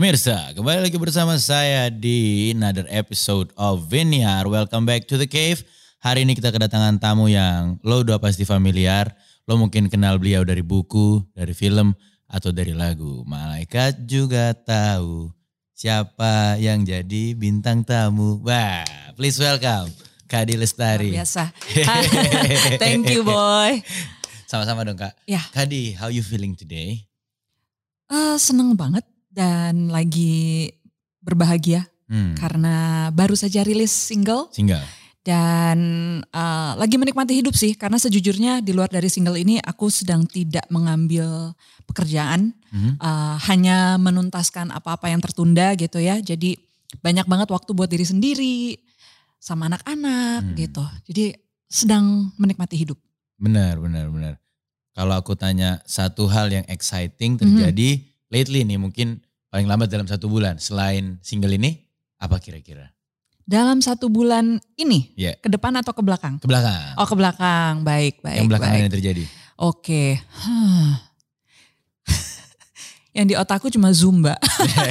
Pemirsa, kembali lagi bersama saya di another episode of Vinyar. Welcome back to the cave. Hari ini kita kedatangan tamu yang lo udah pasti familiar. Lo mungkin kenal beliau dari buku, dari film, atau dari lagu. Malaikat juga tahu siapa yang jadi bintang tamu. Wah, please welcome Kadi Lestari. Biasa. Thank you boy. Sama-sama dong kak. Ya. Kadi, how you feeling today? Eh, seneng banget dan lagi berbahagia Hmm, karena baru saja rilis single single. dan eh, lagi menikmati hidup sih karena sejujurnya di luar dari single ini aku sedang tidak mengambil pekerjaan Mhm. eh, hanya menuntaskan apa-apa yang tertunda gitu ya jadi banyak banget waktu buat diri sendiri sama anak-anak Hmm. gitu jadi sedang menikmati hidup Benar, benar, benar. Kalau aku tanya satu hal yang exciting Mhm. terjadi lately nih mungkin paling lambat dalam satu bulan selain single ini apa kira-kira? dalam satu bulan ini Ya. ke depan atau ke belakang Ke belakang. Oh ke belakang, baik baik. yang belakangan baik. yang terjadi. Oke. Huh. yang di otakku cuma zumba.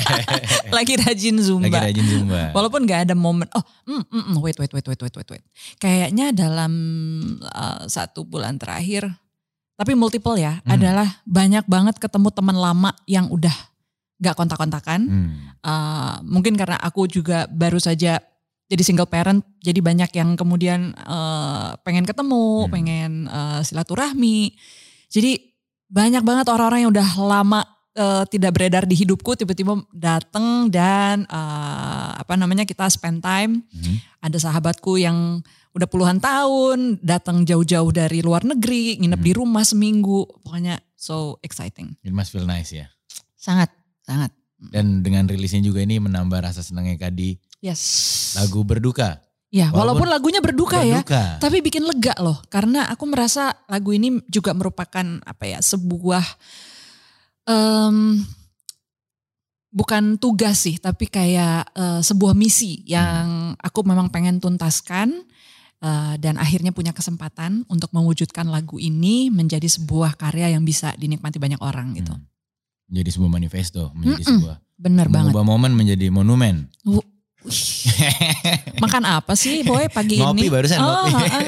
Lagi rajin zumba. Lagi rajin zumba. Walaupun nggak ada momen. Oh, mm, mm, mm, wait wait wait wait wait wait wait. Kayaknya dalam uh, satu bulan terakhir, tapi multiple ya, Hmm. adalah banyak banget ketemu teman lama yang udah nggak kontak-kontakan. Hmm. Uh, mungkin karena aku juga baru saja jadi single parent, jadi banyak yang kemudian uh, pengen ketemu, Hmm. pengen uh, silaturahmi. Jadi banyak banget orang-orang yang udah lama uh, tidak beredar di hidupku, tiba-tiba datang dan uh, apa namanya kita spend time. Hmm. Ada sahabatku yang udah puluhan tahun datang jauh-jauh dari luar negeri, nginep Hmm. di rumah seminggu. Pokoknya so exciting, It must feel nice ya. sangat sangat. Dan dengan rilisnya juga ini menambah rasa senangnya Kadi Yes. lagu berduka. Ya, Walaupun walaupun, lagunya berduka, ya, berduka. tapi bikin lega loh. Karena aku merasa lagu ini juga merupakan apa ya, sebuah em, bukan tugas sih, tapi kayak eh, sebuah misi yang aku memang pengen tuntaskan eh, dan akhirnya punya kesempatan untuk mewujudkan lagu ini menjadi sebuah karya yang bisa dinikmati banyak orang gitu. Hmm. Menjadi sebuah manifesto, menjadi Mm-mm. sebuah Bener banget. mengubah momen menjadi monumen. Makan apa sih boy pagi Ngopi ini? barusan, Oh, ngopi. heeh.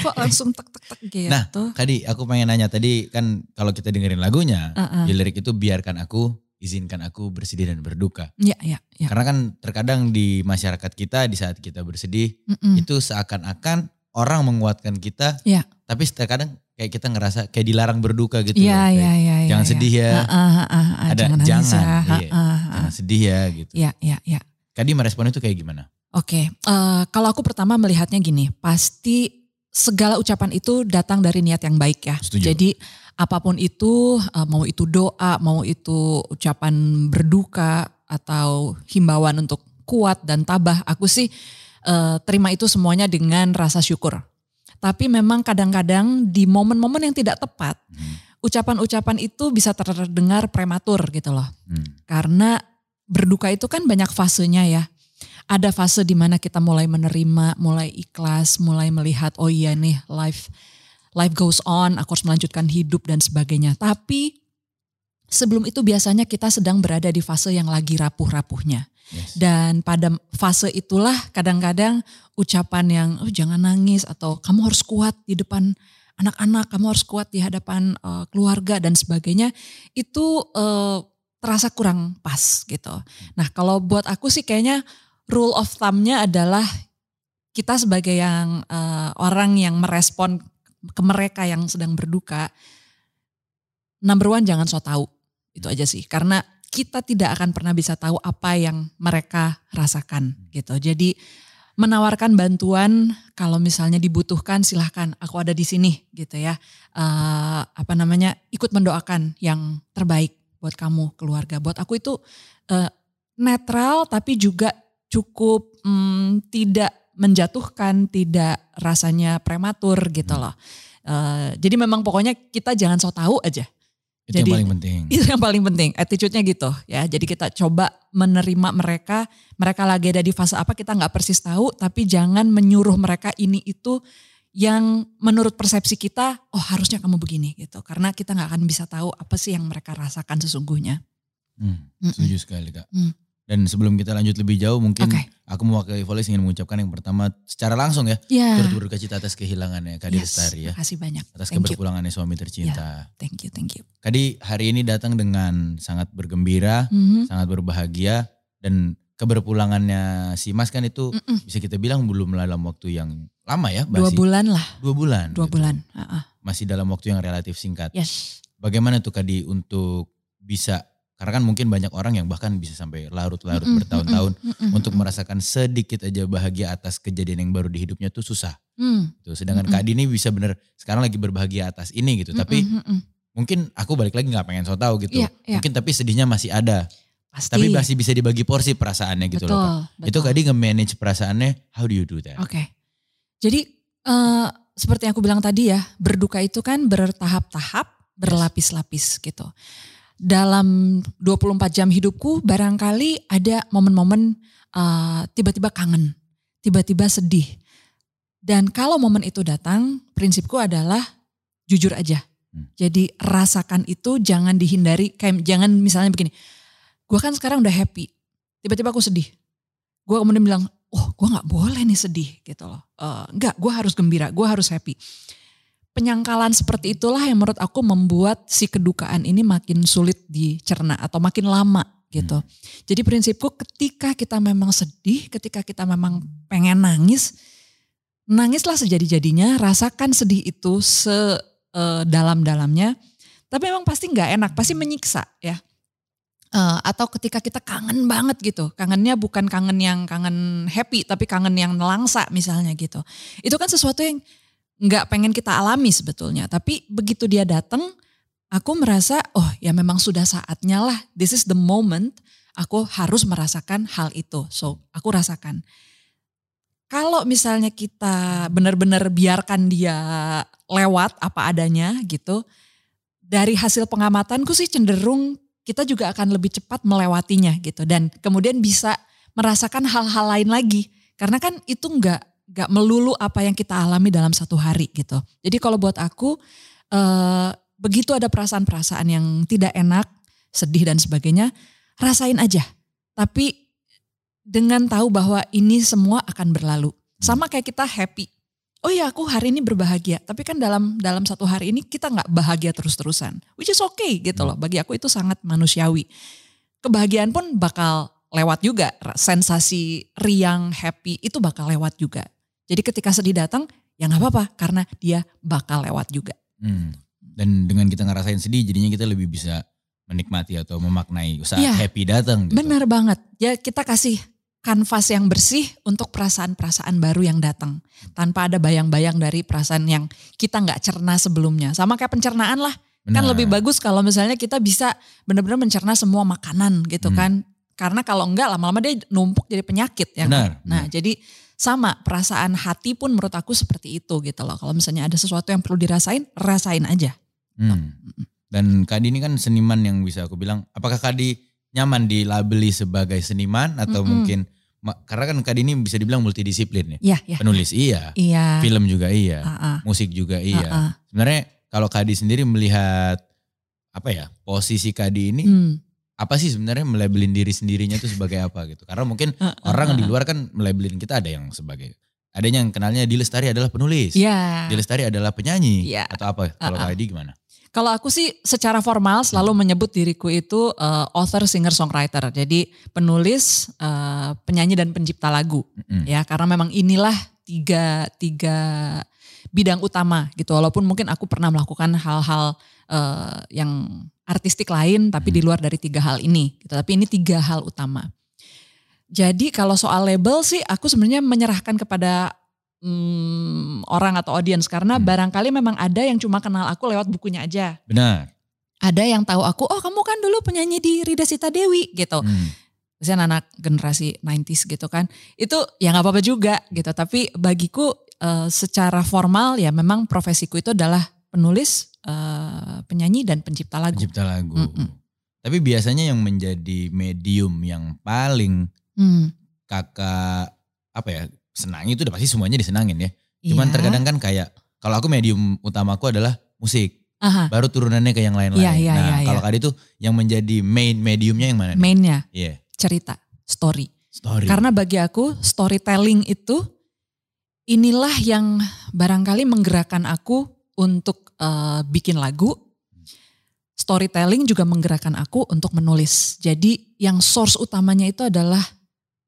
Kok langsung tek tek tek gitu? Nah, Kadi, aku pengen nanya tadi kan kalau kita dengerin lagunya, Heeh. di lirik itu biarkan aku, izinkan aku bersedih dan berduka. Ya, ya, ya. Karena kan terkadang di masyarakat kita di saat kita bersedih Mm-mm. itu seakan-akan orang menguatkan kita, Iya. tapi terkadang kayak kita ngerasa kayak dilarang berduka gitu. Iya, iya, iya. iya, Jangan iya. sedih ya, Ah, ah, ah, ah, Ada jangan jangan, ya. Ah, iya. ah, ah. jangan sedih ya gitu. Iya, iya, iya. Kadi merespon itu kayak gimana? Oke, eh, kalau aku pertama melihatnya gini, pasti segala ucapan itu datang dari niat yang baik ya. Setuju. Jadi apa pun itu, eh, mau itu doa, mau itu ucapan berduka atau himbauan untuk kuat dan tabah, aku sih eh, terima itu semuanya dengan rasa syukur. Tapi memang kadang-kadang di momen-momen yang tidak tepat, Hmm. ucapan-ucapan itu bisa terdengar prematur gitu loh. Hmm. Karena berduka itu kan banyak fasenya ya. Ada fase di mana kita mulai menerima, mulai ikhlas, mulai melihat oh iya nih life life goes on, aku harus melanjutkan hidup dan sebagainya. Tapi sebelum itu biasanya kita sedang berada di fase yang lagi rapuh-rapuhnya. Yes. Dan pada fase itulah kadang-kadang ucapan yang oh jangan nangis atau kamu harus kuat di depan anak-anak, kamu harus kuat di hadapan eh, keluarga dan sebagainya itu eh, terasa kurang pas gitu. Nah kalau buat aku sih kayaknya rule of thumb-nya adalah kita sebagai yang eh, orang yang merespon ke mereka yang sedang berduka, number one jangan so tahu itu aja sih karena kita tidak akan pernah bisa tahu apa yang mereka rasakan gitu. Jadi menawarkan bantuan kalau misalnya dibutuhkan silahkan aku ada di sini gitu ya. Eh, apa namanya ikut mendoakan yang terbaik buat kamu keluarga. Buat aku itu eh, netral tapi juga cukup mm, tidak menjatuhkan, tidak rasanya prematur gitu loh. Eh, jadi memang pokoknya kita jangan so tahu aja. Itu Jadi- yang paling penting. Itu yang paling penting, attitude-nya gitu ya. Jadi kita coba menerima mereka, mereka lagi ada di fase apa kita nggak persis tahu, tapi jangan menyuruh mereka ini itu yang menurut persepsi kita, oh harusnya kamu begini gitu. Karena kita nggak akan bisa tahu apa sih yang mereka rasakan sesungguhnya. Hmm, setuju sekali kak. Hmm. Dan sebelum kita lanjut lebih jauh mungkin Oke. aku mewakili Voice ingin mengucapkan yang pertama secara langsung ya. Ya. Turut berduka cita atas kehilangannya Kadi Yes, Lestari ya. Makasih banyak. Atas Thank you. keberpulangannya suami tercinta. Thank you, thank you. Kadi hari ini datang dengan sangat bergembira, Mhm. sangat berbahagia dan keberpulangannya si Mas kan itu Mm-mm. bisa kita bilang belum dalam waktu yang lama ya, Dua bulan lah, dua bulan. dua gitu. bulan. Ah, ah. Masih dalam waktu yang relatif singkat. Yes. Bagaimana tuh Kadi untuk bisa karena kan mungkin banyak orang yang bahkan bisa sampai larut-larut Mm-mm, bertahun-tahun mm-mm, mm-mm, untuk merasakan sedikit aja bahagia atas kejadian yang baru di hidupnya tuh susah. Mm. Tuh, sedangkan Mm-mm. Kak Adi ini bisa bener sekarang lagi berbahagia atas ini gitu. Tapi mungkin aku balik lagi nggak pengen so tahu gitu. Iya, iya. Mungkin tapi sedihnya masih ada. Pasti. Tapi masih bisa dibagi porsi perasaannya gitu betul, loh Kak. betul. Itu Kak Adi nge-manage perasaannya, how do you do that? Oke. Jadi eh, seperti yang aku bilang tadi ya, berduka itu kan bertahap-tahap, berlapis-lapis gitu. Dalam 24 jam hidupku barangkali ada momen-momen eh, tiba-tiba kangen, tiba-tiba sedih. Dan kalau momen itu datang, prinsipku adalah jujur aja. Hmm. Jadi rasakan itu jangan dihindari, kayak jangan misalnya begini, gue kan sekarang udah happy, tiba-tiba aku sedih. Gue kemudian bilang, oh gue nggak boleh nih sedih gitu loh. Eh, enggak, gue harus gembira, gue harus happy. Penyangkalan seperti itulah yang menurut aku membuat si kedukaan ini makin sulit dicerna atau makin lama gitu. Jadi prinsipku ketika kita memang sedih, ketika kita memang pengen nangis, nangislah sejadi-jadinya, rasakan sedih itu sedalam-dalamnya. Tapi memang pasti nggak enak, pasti menyiksa ya. Eh, atau ketika kita kangen banget gitu, kangennya bukan kangen yang kangen happy, tapi kangen yang nelangsa misalnya gitu. Itu kan sesuatu yang nggak pengen kita alami sebetulnya. Tapi begitu dia datang, aku merasa oh ya memang sudah saatnya lah. This is the moment. Aku harus merasakan hal itu. So aku rasakan. Kalau misalnya kita benar-benar biarkan dia lewat apa adanya gitu, dari hasil pengamatanku sih cenderung kita juga akan lebih cepat melewatinya gitu dan kemudian bisa merasakan hal-hal lain lagi karena kan itu nggak nggak melulu apa yang kita alami dalam satu hari gitu. Jadi kalau buat aku eh, begitu ada perasaan-perasaan yang tidak enak, sedih dan sebagainya, rasain aja. Tapi dengan tahu bahwa ini semua akan berlalu. Sama kayak kita happy. Oh ya aku hari ini berbahagia. Tapi kan dalam dalam satu hari ini kita nggak bahagia terus-terusan. Which is okay gitu loh. Bagi aku itu sangat manusiawi. Kebahagiaan pun bakal lewat juga. Sensasi riang, happy itu bakal lewat juga. Jadi ketika sedih datang ya nggak apa-apa. Karena dia bakal lewat juga. Hmm. Dan dengan kita ngerasain sedih jadinya kita lebih bisa menikmati atau memaknai saat Iya. happy datang gitu. Benar banget. Ya kita kasih kanvas yang bersih untuk perasaan-perasaan baru yang datang. Tanpa ada bayang-bayang dari perasaan yang kita nggak cerna sebelumnya. Sama kayak pencernaan lah. Kan Benar. lebih bagus kalau misalnya kita bisa benar-benar mencerna semua makanan gitu Hmm. kan. Karena kalau enggak lama-lama dia numpuk jadi penyakit ya. kan? Benar, Nah benar. jadi sama perasaan hati pun menurut aku seperti itu gitu loh. Kalau misalnya ada sesuatu yang perlu dirasain, rasain aja. Hmm. Dan Kadi ini kan seniman yang bisa aku bilang, apakah Kadi nyaman dilabeli sebagai seniman atau Mm-mm. mungkin ma- karena kan Kadi ini bisa dibilang multidisiplin ya. Iya, iya. Penulis iya, Iya. film juga iya, Ah, ah, musik juga iya. ah, ah. Sebenarnya kalau Kadi sendiri melihat apa ya posisi Kadi ini Hmm. apa sih sebenarnya melabelin diri sendirinya tuh sebagai apa gitu? Karena mungkin Ah, ah, orang di luar kan melabelin kita ada yang sebagai adanya yang kenalnya Di Lestari adalah penulis, Iya. Di Lestari adalah penyanyi Iya. atau apa? Kalau Ah, ah. Kadi gimana? Kalau aku sih secara formal selalu menyebut diriku itu eh, author, singer, songwriter. Jadi penulis, eh, penyanyi dan pencipta lagu. Mm-mm. Ya karena memang inilah tiga tiga bidang utama gitu. Walaupun mungkin aku pernah melakukan hal-hal eh, yang artistik lain, tapi di luar dari tiga hal ini. Gitu. Tapi ini tiga hal utama. Jadi kalau soal label sih, aku sebenarnya menyerahkan kepada hmm, orang atau audiens karena Hmm. barangkali memang ada yang cuma kenal aku lewat bukunya aja. Benar. Ada yang tahu aku, oh kamu kan dulu penyanyi di Rida Sita Dewi gitu. Hmm. Misalnya anak generasi 90s gitu kan. Itu ya nggak apa-apa juga gitu. Tapi bagiku eh, secara formal ya memang profesiku itu adalah penulis, eh, penyanyi dan pencipta lagu. Pencipta lagu. Mm-mm. Tapi biasanya yang menjadi medium yang paling Hmm, kakak apa ya senangi itu udah pasti semuanya disenangin ya. Cuman iya. terkadang kan kayak kalau aku medium utamaku adalah musik. Aha, baru turunannya ke yang lain-lain. Iya, iya, nah, iya, kalau Kadi tuh yang menjadi main mediumnya yang mana nih? mainnya Iya, cerita, story. story. Karena bagi aku storytelling itu inilah yang barangkali menggerakkan aku untuk eh, bikin lagu. Storytelling juga menggerakkan aku untuk menulis. Jadi yang source utamanya itu adalah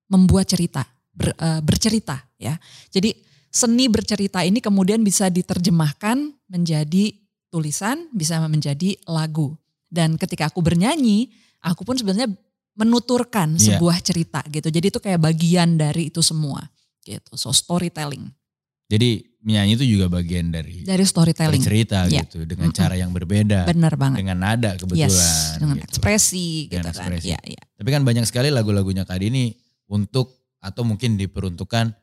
membuat cerita, ber- eh, bercerita ya. Jadi seni bercerita ini kemudian bisa diterjemahkan menjadi tulisan, bisa menjadi lagu. Dan ketika aku bernyanyi, aku pun sebenarnya menuturkan Iya. sebuah cerita gitu. Jadi itu kayak bagian dari itu semua gitu. So storytelling. Jadi menyanyi itu juga bagian dari, Dari storytelling. cerita Iya. gitu dengan Mm-mm. cara yang berbeda, Benar banget. dengan nada kebetulan. Yes, dengan gitu. ekspresi Dengan gitu kan. ekspresi. Iya, iya. Tapi kan banyak sekali lagu-lagunya Kadi ini untuk atau mungkin diperuntukkan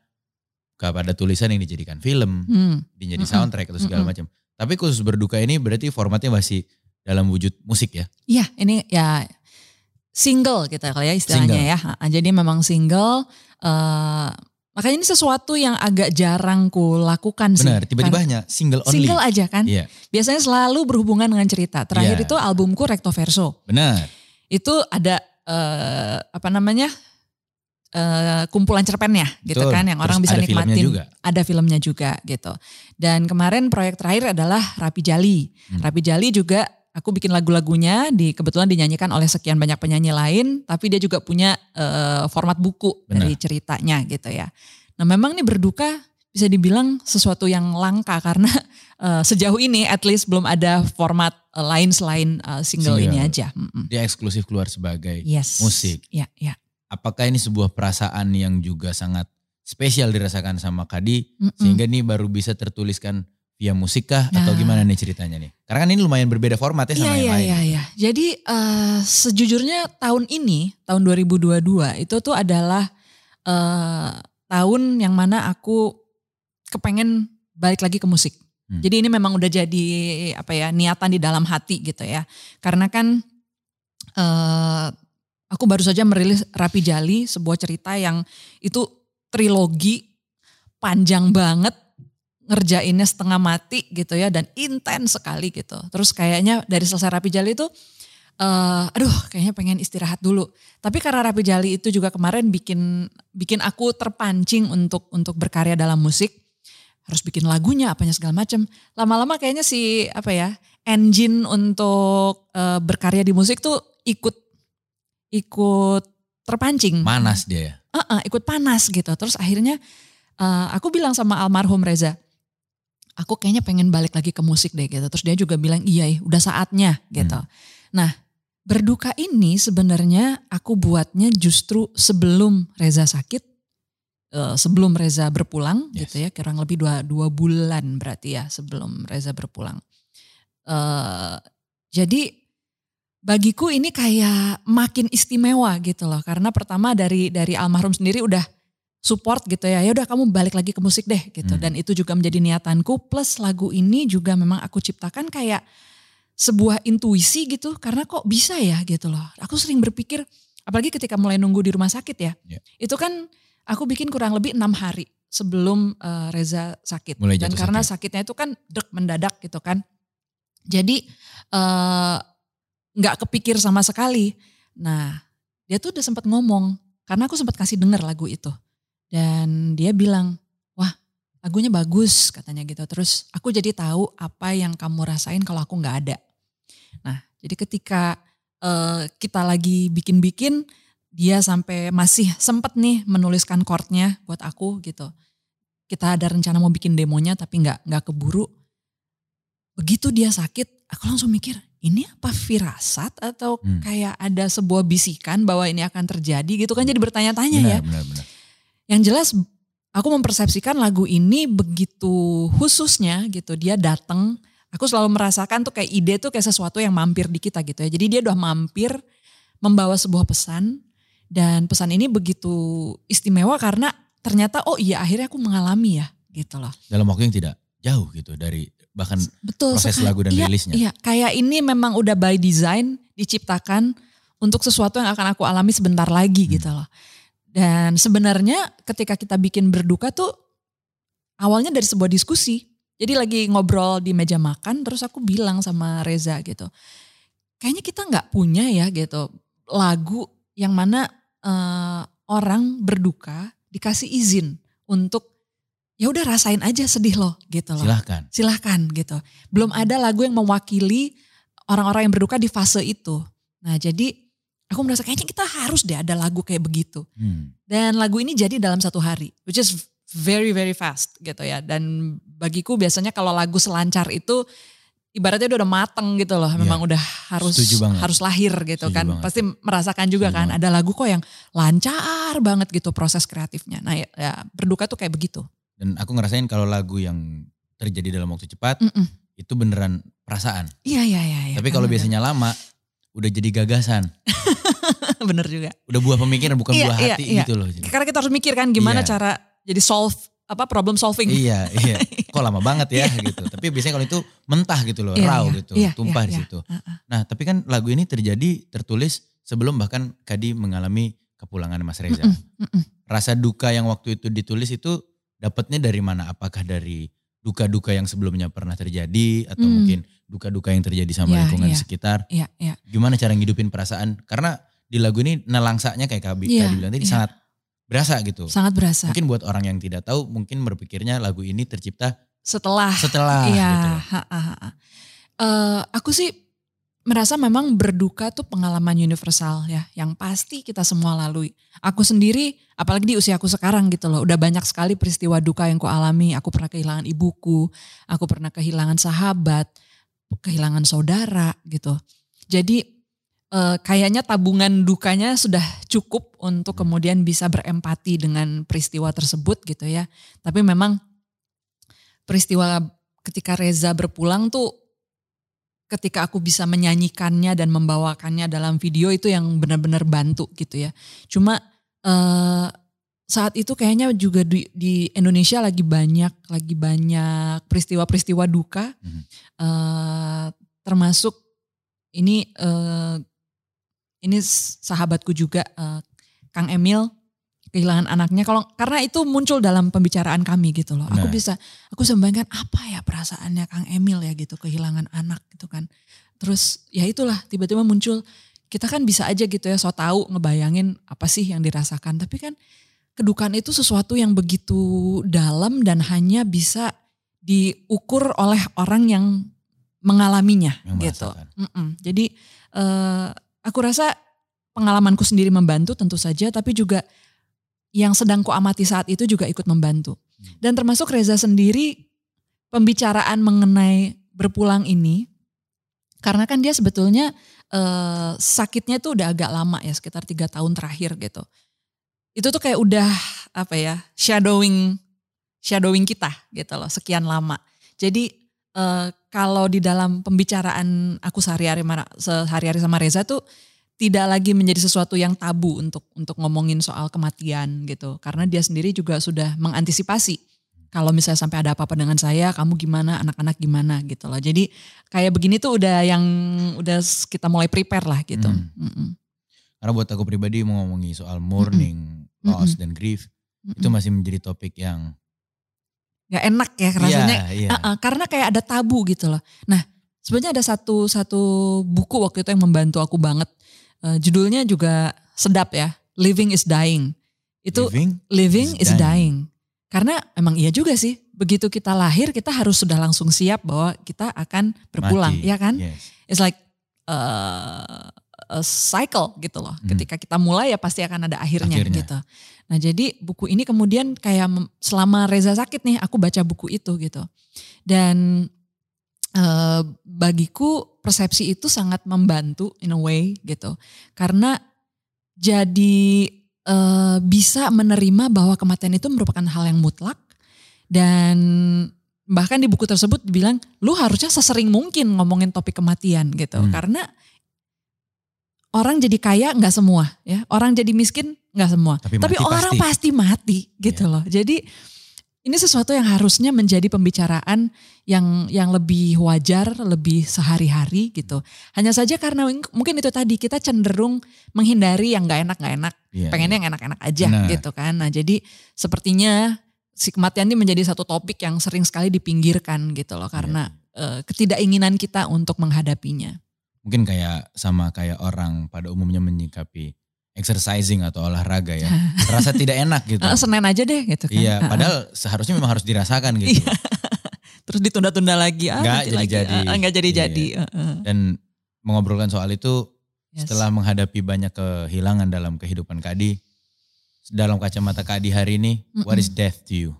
kepada tulisan yang dijadikan film, Hmm. dijadi Mm-mm. soundtrack atau segala Mm-mm. macam. Tapi khusus berduka ini berarti formatnya masih dalam wujud musik ya? Iya, ini ya single gitu kali ya istilahnya Single. ya. Jadi memang single. eh, makanya ini sesuatu yang agak jarang ku lakukan sih. Benar, tiba-tiba Karena hanya single only. Single aja kan. Iya, Biasanya selalu berhubungan dengan cerita. Terakhir Iya. itu albumku Recto Verso. benar. Itu ada eh, apa namanya? Eh, kumpulan cerpennya gitu Betul. kan yang Terus orang bisa ada filmnya nikmatin. juga. Ada filmnya juga gitu. Dan kemarin proyek terakhir adalah Rapi Jali. Hmm. Rapi Jali juga aku bikin lagu-lagunya di kebetulan dinyanyikan oleh sekian banyak penyanyi lain, tapi dia juga punya eh, format buku Benar. dari ceritanya gitu ya. Nah, memang nih berduka bisa dibilang sesuatu yang langka karena eh, sejauh ini at least belum ada format eh, lain selain eh, single, Single. ini aja. Dia eksklusif keluar sebagai Yes. musik. Ya, ya. Apakah ini sebuah perasaan yang juga sangat spesial dirasakan sama Kadi Mm-mm. sehingga ini baru bisa tertuliskan via musik kah atau Nah. gimana nih ceritanya nih? Karena kan ini lumayan berbeda formatnya Iya sama yang iya lain. iya iya. Jadi eh, sejujurnya tahun ini tahun 2022 itu tuh adalah eh, tahun yang mana aku kepengen balik lagi ke musik. Hmm. Jadi ini memang udah jadi apa ya niatan di dalam hati gitu ya. Karena kan eh, aku baru saja merilis Rapi Jali sebuah cerita yang itu trilogi panjang banget ngerjainnya setengah mati gitu ya dan intens sekali gitu. Terus kayaknya dari selesai Rapi Jali itu eh aduh kayaknya pengen istirahat dulu. Tapi karena Rapi Jali itu juga kemarin bikin bikin aku terpancing untuk untuk berkarya dalam musik. Harus bikin lagunya apanya segala macem. Lama-lama kayaknya si apa ya engine untuk eh, berkarya di musik tuh ikut ikut terpancing. Manas dia ya. Heeh, ikut panas gitu. Terus akhirnya eh, aku bilang sama almarhum Reza, aku kayaknya pengen balik lagi ke musik deh gitu. Terus dia juga bilang iya, ya, udah saatnya gitu. Hmm. Nah berduka ini sebenarnya aku buatnya justru sebelum Reza sakit, eh, sebelum Reza berpulang Yes. gitu ya, kurang lebih dua, dua bulan berarti ya sebelum Reza berpulang. Eh, jadi bagiku ini kayak makin istimewa gitu loh. Karena pertama dari dari almarhum sendiri udah support gitu ya. Ya udah kamu balik lagi ke musik deh gitu. Hmm. dan itu juga menjadi niatanku. Plus lagu ini juga memang aku ciptakan kayak sebuah intuisi gitu. Karena kok bisa ya gitu loh. Aku sering berpikir apalagi ketika mulai nunggu di rumah sakit ya. Ya. itu kan aku bikin kurang lebih enam hari sebelum eh, Reza sakit. Mulai dan karena sakit. sakitnya itu kan dek mendadak gitu kan. Jadi eh, nggak kepikir sama sekali. Nah, dia tuh udah sempat ngomong karena aku sempat kasih denger lagu itu. Dan dia bilang, "Wah, lagunya bagus," katanya gitu. Terus aku jadi tahu apa yang kamu rasain kalau aku nggak ada. Nah, jadi ketika eh, kita lagi bikin-bikin, dia sampai masih sempet nih menuliskan chordnya buat aku gitu. Kita ada rencana mau bikin demonya tapi nggak nggak keburu. Begitu dia sakit, aku langsung mikir, ini apa firasat atau Hmm. kayak ada sebuah bisikan bahwa ini akan terjadi gitu kan jadi bertanya-tanya ya. Benar, benar, benar. Yang jelas aku mempersepsikan lagu ini begitu khususnya gitu. Dia datang, aku selalu merasakan tuh kayak ide tuh kayak sesuatu yang mampir di kita gitu ya. Jadi dia udah mampir membawa sebuah pesan dan pesan ini begitu istimewa karena ternyata oh iya akhirnya aku mengalami ya gitu loh. Dalam waktu yang tidak jauh gitu dari bahkan Betul proses sekali. lagu dan Iya, rilisnya. Iya, kayak ini memang udah by design diciptakan untuk sesuatu yang akan aku alami sebentar lagi Hmm. gitu loh. Dan sebenarnya ketika kita bikin berduka tuh awalnya dari sebuah diskusi. Jadi lagi ngobrol di meja makan, terus aku bilang sama Reza gitu, kayaknya kita nggak punya ya gitu lagu yang mana uh, orang berduka dikasih izin untuk ya udah rasain aja sedih loh gitu loh. Silahkan. Silahkan gitu. Belum ada lagu yang mewakili orang-orang yang berduka di fase itu. Nah jadi aku merasa kayaknya kita harus deh ada lagu kayak begitu. Hmm. Dan lagu ini jadi dalam satu hari, which is very very fast gitu ya. Dan bagiku biasanya kalau lagu selancar itu ibaratnya udah, udah mateng gitu loh. Memang yeah. udah harus harus lahir gitu Setuju kan. Banget. Pasti merasakan juga Setuju kan banget. ada lagu kok yang lancar banget gitu proses kreatifnya. Nah ya, ya berduka tuh kayak begitu. Dan aku ngerasain kalau lagu yang terjadi dalam waktu cepat mm -mm. itu beneran perasaan. Iya iya iya. Ya, Tapi kalau biasanya lama udah jadi gagasan. Bener juga. Udah buah pemikiran bukan iya, buah iya, hati iya. gitu loh. Karena kita harus mikir kan gimana iya. cara jadi solve apa problem solving. Iya, iya. Kok lama banget ya iya. gitu. Tapi biasanya kalau itu mentah gitu loh, iya, raw iya, gitu, iya, tumpah iya, di situ. Iya. Nah, tapi kan lagu ini terjadi tertulis sebelum bahkan Kadi mengalami kepulangan Mas Reza. Mm -mm, mm -mm. Rasa duka yang waktu itu ditulis itu dapatnya dari mana? Apakah dari duka-duka yang sebelumnya pernah terjadi atau mm. mungkin duka-duka yang terjadi sama yeah, lingkungan yeah. sekitar? Yeah, yeah. Gimana cara ngidupin perasaan? Karena di lagu ini nelangsanya kayak Kabi yeah, Kadi bilang tadi yeah. sangat berasa gitu. Sangat berasa. Mungkin buat orang yang tidak tahu mungkin berpikirnya lagu ini tercipta setelah setelah iya, gitu. Ha, ha, ha. Uh, aku sih merasa memang berduka tuh pengalaman universal ya yang pasti kita semua lalui. Aku sendiri apalagi di usia aku sekarang gitu loh udah banyak sekali peristiwa duka yang ku alami. Aku pernah kehilangan ibuku, aku pernah kehilangan sahabat, kehilangan saudara gitu. Jadi uh, kayaknya tabungan dukanya sudah cukup untuk kemudian bisa berempati dengan peristiwa tersebut gitu ya. Tapi memang peristiwa ketika Reza berpulang tuh ketika aku bisa menyanyikannya dan membawakannya dalam video itu yang benar-benar bantu gitu ya. Cuma uh, saat itu kayaknya juga di, di Indonesia lagi banyak lagi banyak peristiwa-peristiwa duka, hmm. uh, termasuk ini uh, ini sahabatku juga uh, Kang Emil kehilangan anaknya kalau karena itu muncul dalam pembicaraan kami gitu loh. Nah. Aku bisa aku sembayangkan apa ya perasaannya Kang Emil ya gitu kehilangan anak gitu kan. Terus ya itulah tiba-tiba muncul kita kan bisa aja gitu ya so tahu ngebayangin apa sih yang dirasakan tapi kan kedukaan itu sesuatu yang begitu dalam dan hanya bisa diukur oleh orang yang mengalaminya yang gitu. Mm -mm. Jadi uh, Aku rasa pengalamanku sendiri membantu tentu saja, tapi juga yang sedang kuamati saat itu juga ikut membantu. Dan termasuk Reza sendiri pembicaraan mengenai berpulang ini, karena kan dia sebetulnya eh, sakitnya tuh udah agak lama ya, sekitar tiga tahun terakhir gitu. Itu tuh kayak udah apa ya, shadowing shadowing kita gitu loh, sekian lama. Jadi uh, kalau di dalam pembicaraan aku sehari-hari sehari-hari sama Reza tuh tidak lagi menjadi sesuatu yang tabu untuk untuk ngomongin soal kematian gitu karena dia sendiri juga sudah mengantisipasi kalau misalnya sampai ada apa-apa dengan saya kamu gimana anak-anak gimana gitu loh jadi kayak begini tuh udah yang udah kita mulai prepare lah gitu hmm. Mm -mm. karena buat aku pribadi mau ngomongin soal mourning mm -mm. loss mm -mm. dan grief mm -mm. itu masih menjadi topik yang nggak enak ya rasanya yeah, yeah. Uh -uh, karena kayak ada tabu gitu loh nah sebenarnya ada satu satu buku waktu itu yang membantu aku banget uh, judulnya juga sedap ya living is dying itu living, living is, is dying. dying karena emang iya juga sih begitu kita lahir kita harus sudah langsung siap bahwa kita akan berpulang Mati. ya kan yes. it's like uh, a cycle gitu loh. Hmm. Ketika kita mulai ya pasti akan ada akhirnya, akhirnya gitu. Nah jadi buku ini kemudian kayak selama Reza sakit nih aku baca buku itu gitu. Dan e, bagiku persepsi itu sangat membantu in a way gitu. Karena jadi e, bisa menerima bahwa kematian itu merupakan hal yang mutlak. Dan bahkan di buku tersebut dibilang lu harusnya sesering mungkin ngomongin topik kematian gitu. Hmm. Karena orang jadi kaya nggak semua ya orang jadi miskin nggak semua tapi, tapi orang pasti. pasti mati gitu yeah. loh jadi ini sesuatu yang harusnya menjadi pembicaraan yang yang lebih wajar, lebih sehari-hari gitu. Hanya saja karena mungkin itu tadi kita cenderung menghindari yang nggak enak nggak enak, yeah, pengennya yeah. yang enak-enak aja nah. gitu kan. Nah jadi sepertinya si kematian ini menjadi satu topik yang sering sekali dipinggirkan gitu loh karena uh, ketidakinginan kita untuk menghadapinya. Mungkin kayak sama kayak orang pada umumnya menyikapi exercising atau olahraga ya. Rasa tidak enak gitu. Uh, Senin aja deh gitu kan. Iya, padahal seharusnya memang harus dirasakan gitu. Iya. Terus ditunda-tunda lagi. Ah, Nggak jadi-jadi. Ah, nggak jadi-jadi. Iya. Dan mengobrolkan soal itu Yes. setelah menghadapi banyak kehilangan dalam kehidupan Kadi, dalam kacamata Kadi hari ini, what is death to you?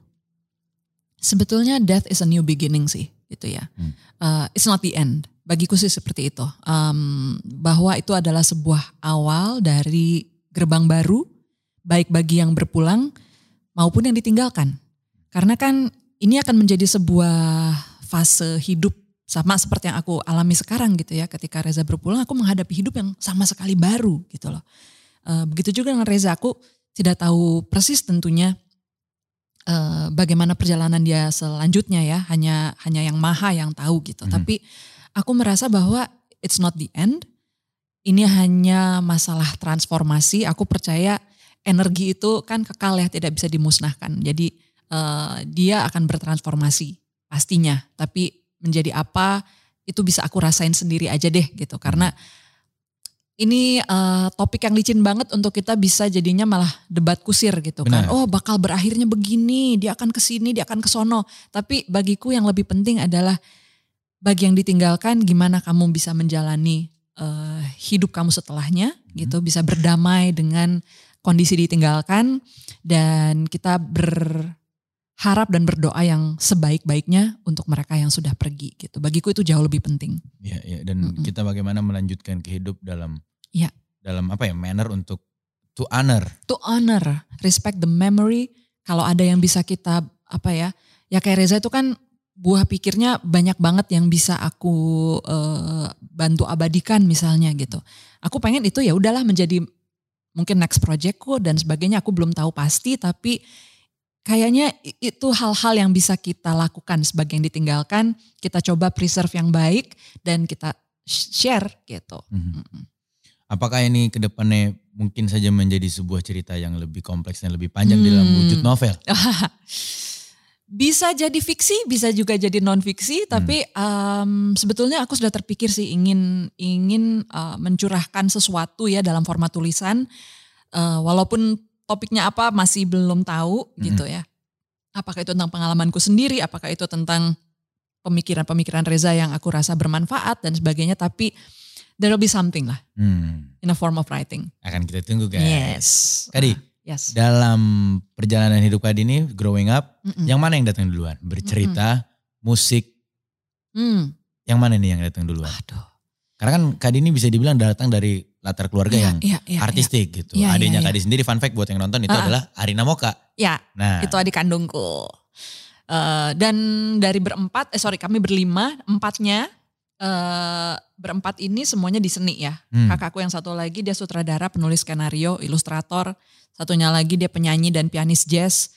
Sebetulnya death is a new beginning sih, gitu ya. Hmm. Uh, it's not the end. Bagiku sih seperti itu. Um, bahwa itu adalah sebuah awal dari gerbang baru, baik bagi yang berpulang maupun yang ditinggalkan. Karena kan ini akan menjadi sebuah fase hidup sama seperti yang aku alami sekarang gitu ya. Ketika Reza berpulang, aku menghadapi hidup yang sama sekali baru gitu loh. Uh, begitu juga dengan Reza, aku tidak tahu persis tentunya eh, bagaimana perjalanan dia selanjutnya ya hanya hanya yang maha yang tahu gitu Mhm. tapi aku merasa bahwa it's not the end ini hanya masalah transformasi aku percaya energi itu kan kekal ya tidak bisa dimusnahkan jadi eh, dia akan bertransformasi pastinya tapi menjadi apa itu bisa aku rasain sendiri aja deh gitu karena ini eh, topik yang licin banget untuk kita bisa jadinya malah debat kusir gitu kan. Benar. Oh bakal berakhirnya begini, dia akan ke sini, dia akan ke sono. Tapi bagiku yang lebih penting adalah bagi yang ditinggalkan gimana kamu bisa menjalani eh, hidup kamu setelahnya gitu, bisa berdamai dengan kondisi ditinggalkan dan kita berharap dan berdoa yang sebaik-baiknya untuk mereka yang sudah pergi gitu. Bagiku itu jauh lebih penting. Ya, ya. Dan Mm-mm. kita bagaimana melanjutkan ke hidup dalam Iya. dalam apa ya manner untuk to honor. to honor, respect the memory. Kalau ada yang bisa kita apa ya, ya kayak Reza itu kan buah pikirnya banyak banget yang bisa aku eh, bantu abadikan misalnya gitu. Aku pengen itu ya udahlah menjadi mungkin next projectku dan sebagainya. Aku belum tahu pasti tapi kayaknya itu hal-hal yang bisa kita lakukan sebagai yang ditinggalkan. Kita coba preserve yang baik dan kita sh- share gitu. Mhm. Apakah ini ke depannya mungkin saja menjadi sebuah cerita yang lebih kompleks dan lebih panjang dalam Hmm. wujud novel? bisa jadi fiksi, bisa juga jadi non fiksi, tapi em, sebetulnya aku sudah terpikir sih ingin ingin eh, mencurahkan sesuatu ya dalam format tulisan, Eh, walaupun topiknya apa masih belum tahu gitu ya. Apakah itu tentang pengalamanku sendiri, apakah itu tentang pemikiran-pemikiran Reza yang aku rasa bermanfaat dan sebagainya, tapi there will be something lah Hmm, in a form of writing. akan kita tunggu guys. Yes. Kadi, yes. dalam perjalanan hidup Kadi ini growing up, Mm-mm. yang mana yang datang duluan? Bercerita, musik, Hmm. yang mana nih yang datang duluan? Aduh. Karena kan Kadi ini bisa dibilang datang dari latar keluarga Iya, yang iya, iya, iya. artistik gitu. Iya, iya, Adiknya iya. Kadi sendiri fun fact buat yang nonton itu ah. adalah Arina Moka. Ya, Nah, itu adik kandungku. Eh, dan dari berempat, eh sorry kami berlima, empatnya eh, berempat ini semuanya di seni ya. hmm, Kakakku yang satu lagi dia sutradara, penulis skenario, ilustrator. Satunya lagi dia penyanyi dan pianis jazz.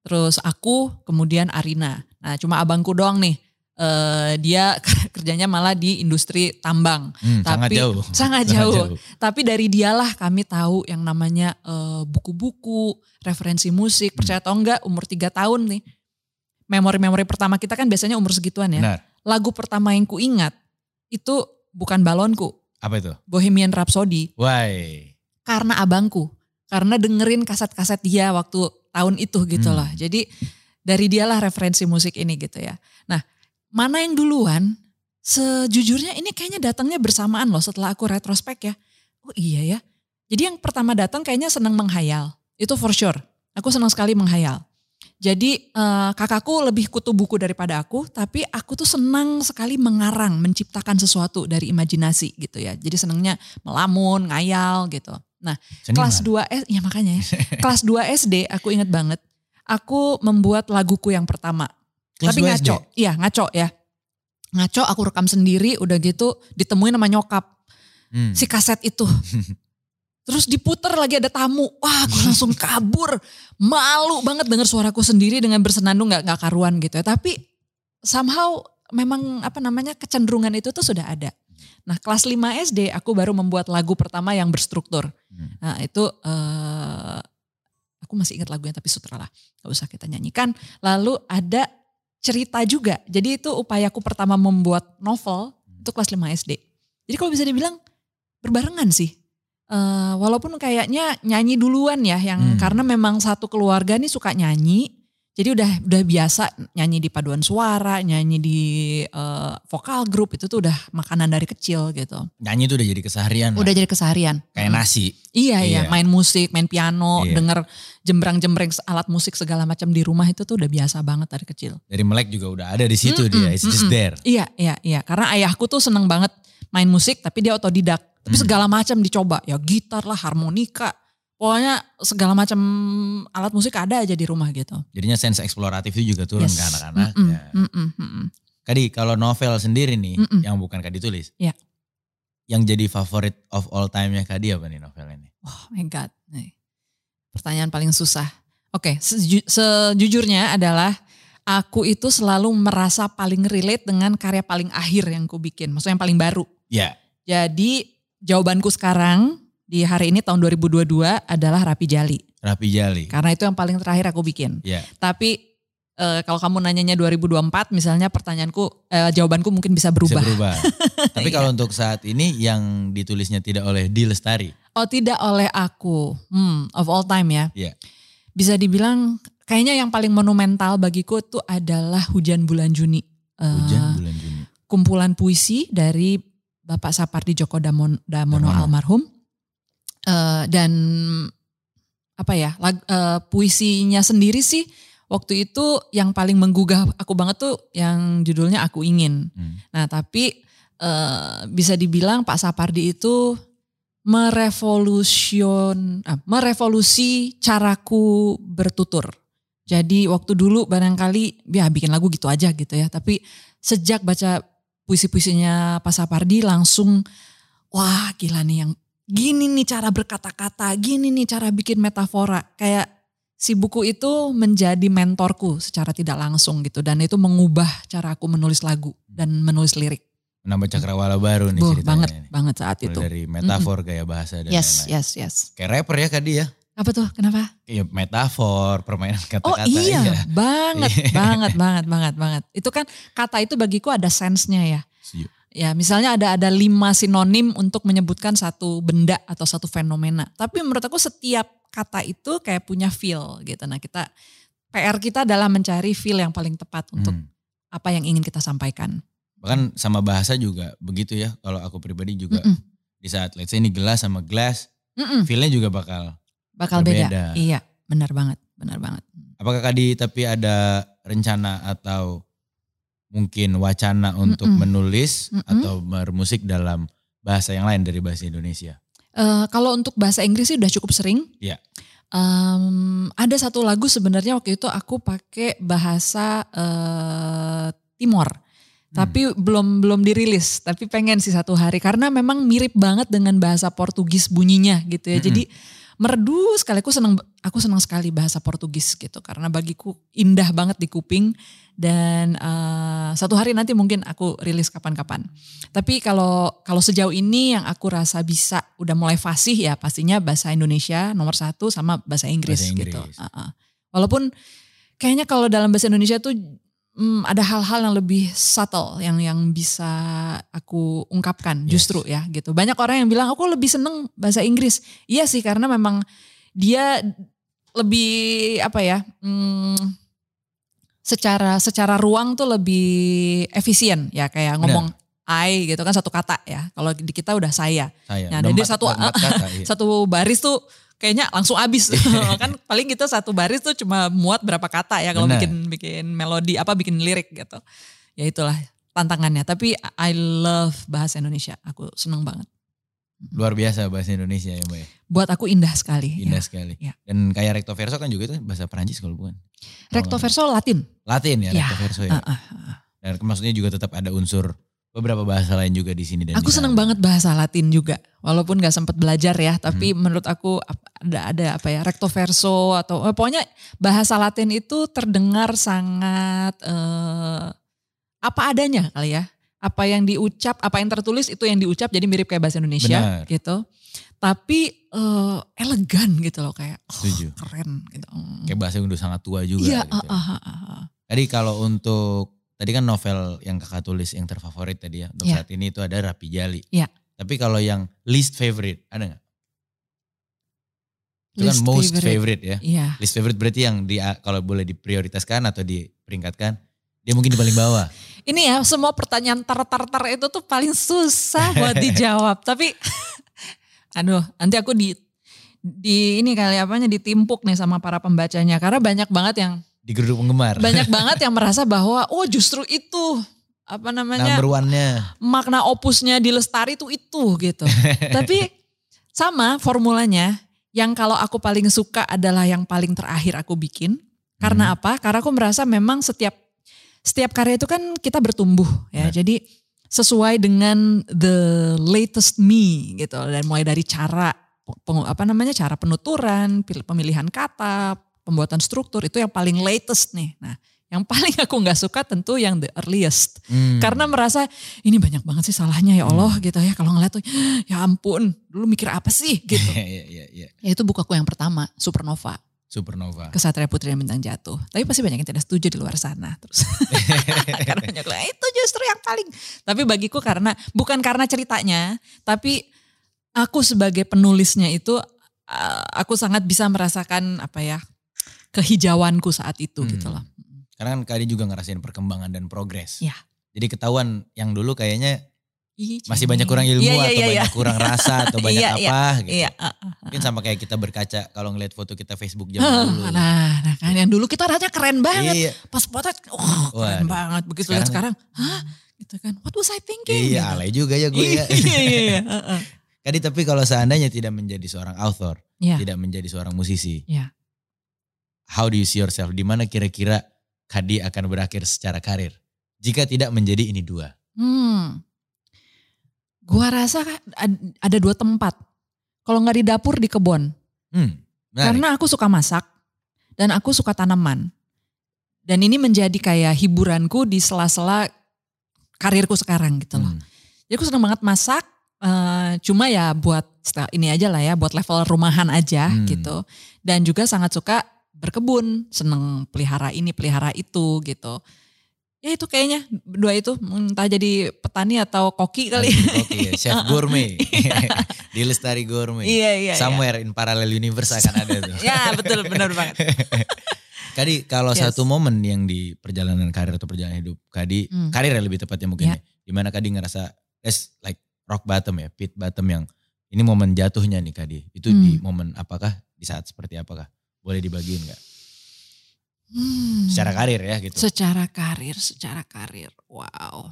Terus aku, kemudian Arina. Nah cuma abangku doang nih. eh, dia kerjanya malah di industri tambang. hmm, sangat tapi- jauh. Sangat jauh. Tapi dari dialah kami tahu yang namanya eh, buku-buku, referensi musik, percaya atau enggak umur tiga tahun nih. Memori-memori pertama kita kan biasanya umur segituan ya. Benar. Lagu pertama yang ku ingat itu bukan balonku, Apa itu? Bohemian Rhapsody. Why? Karena abangku. Karena dengerin kaset-kaset dia waktu tahun itu gitu Hmm. loh. Jadi dari dialah referensi musik ini gitu ya. Nah mana yang duluan? Sejujurnya ini kayaknya datangnya bersamaan loh setelah aku retrospek ya. Oh iya ya. Jadi yang pertama datang kayaknya senang menghayal. Itu for sure. Aku senang sekali menghayal. Jadi eh, kakakku lebih kutu buku daripada aku, tapi aku tuh senang sekali mengarang, menciptakan sesuatu dari imajinasi gitu ya. Jadi senangnya melamun, ngayal gitu. Nah Seniman. kelas 2 S, ya makanya ya. kelas 2 SD aku inget banget. Aku membuat laguku yang pertama. Kelas tapi 2 ngaco, SD? iya ngaco ya. Ngaco aku rekam sendiri udah gitu ditemuin sama nyokap Hmm. si kaset itu. Terus diputer lagi ada tamu. Wah aku langsung kabur. Malu banget denger suaraku sendiri dengan bersenandung gak, nggak karuan gitu ya. Tapi somehow memang apa namanya kecenderungan itu tuh sudah ada. Nah kelas 5 SD aku baru membuat lagu pertama yang berstruktur. Hmm. Nah itu eh, aku masih ingat lagunya tapi sutra lah, gak usah kita nyanyikan. Lalu ada cerita juga. Jadi itu upayaku pertama membuat novel itu kelas 5 SD. Jadi kalau bisa dibilang berbarengan sih. Uh, walaupun kayaknya nyanyi duluan ya yang hmm. karena memang satu keluarga nih suka nyanyi jadi udah udah biasa nyanyi di paduan suara, nyanyi di uh, vokal grup itu tuh udah makanan dari kecil gitu. Nyanyi tuh udah jadi keseharian. Udah lah. jadi keseharian. Kayak hmm. nasi. Iya, iya iya, main musik, main piano, iya. denger jembrang-jembreng alat musik segala macam di rumah itu tuh udah biasa banget dari kecil. Dari melek juga udah ada di situ mm -mm, dia, it's just there. Iya, iya, iya. Karena ayahku tuh seneng banget main musik tapi dia otodidak. Tapi mm. segala macam dicoba, ya gitar lah, harmonika, Pokoknya segala macam alat musik ada aja di rumah gitu. Jadinya sense eksploratif itu juga turun yes. ke anak-anak. Mm -mm, ya. mm -mm, mm -mm. Kadi kalau novel sendiri nih mm -mm. yang bukan Kadi tulis. Yeah. Yang jadi favorit of all time-nya Kadi apa nih novel ini? Oh my God. Nih. Pertanyaan paling susah. Oke, okay, seju sejujurnya adalah aku itu selalu merasa paling relate dengan karya paling akhir yang ku bikin. Maksudnya yang paling baru. Ya. Yeah. Jadi jawabanku sekarang di hari ini tahun 2022 adalah Rapi Jali. Rapi Jali. Karena itu yang paling terakhir aku bikin. Yeah. Tapi e, kalau kamu nanyanya 2024 misalnya pertanyaanku e, jawabanku mungkin bisa berubah. Bisa berubah. Tapi kalau iya. untuk saat ini yang ditulisnya tidak oleh Di Lestari. Oh tidak oleh aku. Hmm, of all time ya. Iya. Yeah. Bisa dibilang kayaknya yang paling monumental bagiku itu adalah Hujan Bulan Juni. Hujan Bulan Juni. Kumpulan puisi dari Bapak Sapardi Djoko Damono, Damono almarhum Uh, dan apa ya lag, uh, puisinya sendiri sih waktu itu yang paling menggugah aku banget tuh yang judulnya aku ingin. Hmm. Nah tapi uh, bisa dibilang Pak Sapardi itu merevolusion, uh, merevolusi caraku bertutur. Jadi waktu dulu barangkali ya bikin lagu gitu aja gitu ya. Tapi sejak baca puisi-puisinya Pak Sapardi langsung wah gila nih yang gini nih cara berkata-kata, gini nih cara bikin metafora. Kayak si buku itu menjadi mentorku secara tidak langsung gitu. Dan itu mengubah cara aku menulis lagu dan menulis lirik. Menambah cakrawala baru nih Buh, ceritanya. Banget, ini. banget saat itu. Dari metafor mm -mm. gaya bahasa dan Yes, lain-lain. yes, yes. Kayak rapper ya Kadi ya. Apa tuh? Kenapa? Iya metafor, permainan kata-kata. Oh iya, iya. banget, banget, banget, banget, banget. Itu kan kata itu bagiku ada sense-nya ya. Siap. Ya, misalnya ada ada lima sinonim untuk menyebutkan satu benda atau satu fenomena. Tapi menurut aku setiap kata itu kayak punya feel gitu. Nah, kita PR kita adalah mencari feel yang paling tepat untuk hmm. apa yang ingin kita sampaikan. Bahkan sama bahasa juga begitu ya. Kalau aku pribadi juga mm -mm. di saat let's say ini gelas sama gelas, mm -mm. feelnya juga bakal bakal berbeda. beda. Iya, benar banget, benar banget. Apakah Kadi tapi ada rencana atau mungkin wacana untuk mm -mm. menulis mm -mm. atau bermusik dalam bahasa yang lain dari bahasa Indonesia? Uh, kalau untuk bahasa Inggris sih udah cukup sering. Iya. Yeah. Um, ada satu lagu sebenarnya waktu itu aku pakai bahasa uh, Timor. Hmm. Tapi belum belum dirilis, tapi pengen sih satu hari karena memang mirip banget dengan bahasa Portugis bunyinya gitu ya. -hmm. Jadi merdu sekali aku senang aku senang sekali bahasa Portugis gitu karena bagiku indah banget di kuping dan uh, satu hari nanti mungkin aku rilis kapan-kapan. Tapi kalau kalau sejauh ini yang aku rasa bisa udah mulai fasih ya pastinya bahasa Indonesia nomor satu sama bahasa Inggris, bahasa Inggris. gitu. Uh -uh. Walaupun kayaknya kalau dalam bahasa Indonesia tuh hmm, ada hal-hal yang lebih subtle yang yang bisa aku ungkapkan yes. justru ya gitu. Banyak orang yang bilang aku lebih seneng bahasa Inggris. Iya sih karena memang dia lebih apa ya? Hmm, secara secara ruang tuh lebih efisien ya kayak ngomong I gitu kan satu kata ya. Kalau di kita udah saya. saya. Nah, jadi satu empat kata, iya. satu baris tuh kayaknya langsung habis. Kan paling kita satu baris tuh cuma muat berapa kata ya kalau bikin bikin melodi apa bikin lirik gitu. Ya itulah tantangannya. Tapi I love bahasa Indonesia. Aku seneng banget. Luar biasa bahasa Indonesia ya mbak ya. Buat aku indah sekali indah ya. sekali. Ya. dan kayak recto verso kan juga itu bahasa Perancis kalau bukan? Recto verso Latin. Latin ya, ya. recto verso ya. Uh, uh, uh. dan maksudnya juga tetap ada unsur beberapa bahasa lain juga di sini dan aku seneng banget bahasa Latin juga walaupun nggak sempat belajar ya tapi hmm. menurut aku ada ada apa ya recto verso atau eh, pokoknya bahasa Latin itu terdengar sangat eh, apa adanya kali ya apa yang diucap, apa yang tertulis itu yang diucap jadi mirip kayak bahasa Indonesia Benar. gitu. Tapi eh, elegan gitu loh kayak oh, Setuju. keren gitu. Mm. Kayak bahasa yang udah sangat tua juga. Iya, gitu. ah, ah, ah, ah. Tadi kalau untuk tadi kan novel yang kakak tulis yang terfavorit tadi ya untuk Iya. saat ini itu ada Rapi Jali. Iya. Tapi kalau yang least favorite ada nggak? Itu kan most favorite. favorite. ya. Iya. Least favorite berarti yang di kalau boleh diprioritaskan atau diperingkatkan dia mungkin di paling bawah. Ini ya semua pertanyaan tar-tar-tar itu tuh paling susah buat dijawab. Tapi aduh nanti aku di di ini kali apanya ditimpuk nih sama para pembacanya karena banyak banget yang Di geruduk penggemar. banyak banget yang merasa bahwa oh justru itu apa namanya Number one-nya. makna opusnya di Lestari itu itu gitu. Tapi sama formulanya yang kalau aku paling suka adalah yang paling terakhir aku bikin. Karena apa? Karena aku merasa memang setiap setiap karya itu kan kita bertumbuh ya. Benar. Jadi sesuai dengan the latest me gitu dan mulai dari cara apa namanya cara penuturan, pemilihan kata, pembuatan struktur itu yang paling latest nih. Nah, yang paling aku nggak suka tentu yang the earliest. Hmm. Karena merasa ini banyak banget sih salahnya ya Allah gitu ya. Kalau ngeliat tuh ya ampun dulu mikir apa sih gitu. Iya, iya, iya. ya itu bukaku yang pertama Supernova. Supernova. Kesatria Putri dan Bintang Jatuh. Tapi pasti banyak yang tidak setuju di luar sana. Terus karena banyak yang bilang, itu justru yang paling. Tapi bagiku karena bukan karena ceritanya, tapi aku sebagai penulisnya itu uh, aku sangat bisa merasakan apa ya kehijauanku saat itu Hmm. gitu loh. Karena kan kali juga ngerasain perkembangan dan progres. Iya. Jadi ketahuan yang dulu kayaknya Ih, masih banyak kurang ilmu Iya, iya, atau iya, banyak iya. kurang rasa atau banyak Iya, iya, apa gitu. Iya. uh, uh, uh. Mungkin sama kayak kita berkaca kalau ngeliat foto kita Facebook zaman Hah, dulu. Nah, nah kan yang dulu kita rasanya keren banget. Iya, Pas potret, oh keren Waduh. banget. Begitu lihat Sekarang- sekarang, hah? Gitu kan, what was I thinking? iya Gitu. alay juga ya gue ya. Iya, iya, iya. uh, uh. Kadi tapi kalau seandainya tidak menjadi seorang author, Iya. tidak menjadi seorang musisi, Iya. How do you see yourself? Di mana kira-kira Kadi akan berakhir secara karir? Jika tidak menjadi ini dua. Hmm. Gua rasa ad- ada dua tempat. Kalau nggak di dapur, di kebun. Hmm, menarik. Karena aku suka masak dan aku suka tanaman. Dan ini menjadi kayak hiburanku di sela-sela karirku sekarang gitu loh. Hmm, Jadi aku seneng banget masak. eh, cuma ya buat ini aja lah ya, buat level rumahan aja Hmm. gitu. Dan juga sangat suka berkebun, seneng pelihara ini, pelihara itu gitu. Ya itu kayaknya dua itu entah jadi petani atau koki kali. Oke, ya, chef gourmet. Di Lestari Gourmet. iya iya. iya. Somewhere in parallel universe akan ada tuh. Ya betul benar banget. Kadi kalau Yes. satu momen yang di perjalanan karir atau perjalanan hidup Kadi, Hmm. karir ya lebih tepatnya mungkin Ya. ya. Di mana Kadi ngerasa that's like rock bottom ya, pit bottom yang ini momen jatuhnya nih Kadi. Itu di Hmm. momen apakah, di saat seperti apakah? Boleh dibagiin nggak? Hmm. Secara karir ya gitu. Secara karir, secara karir. Wow.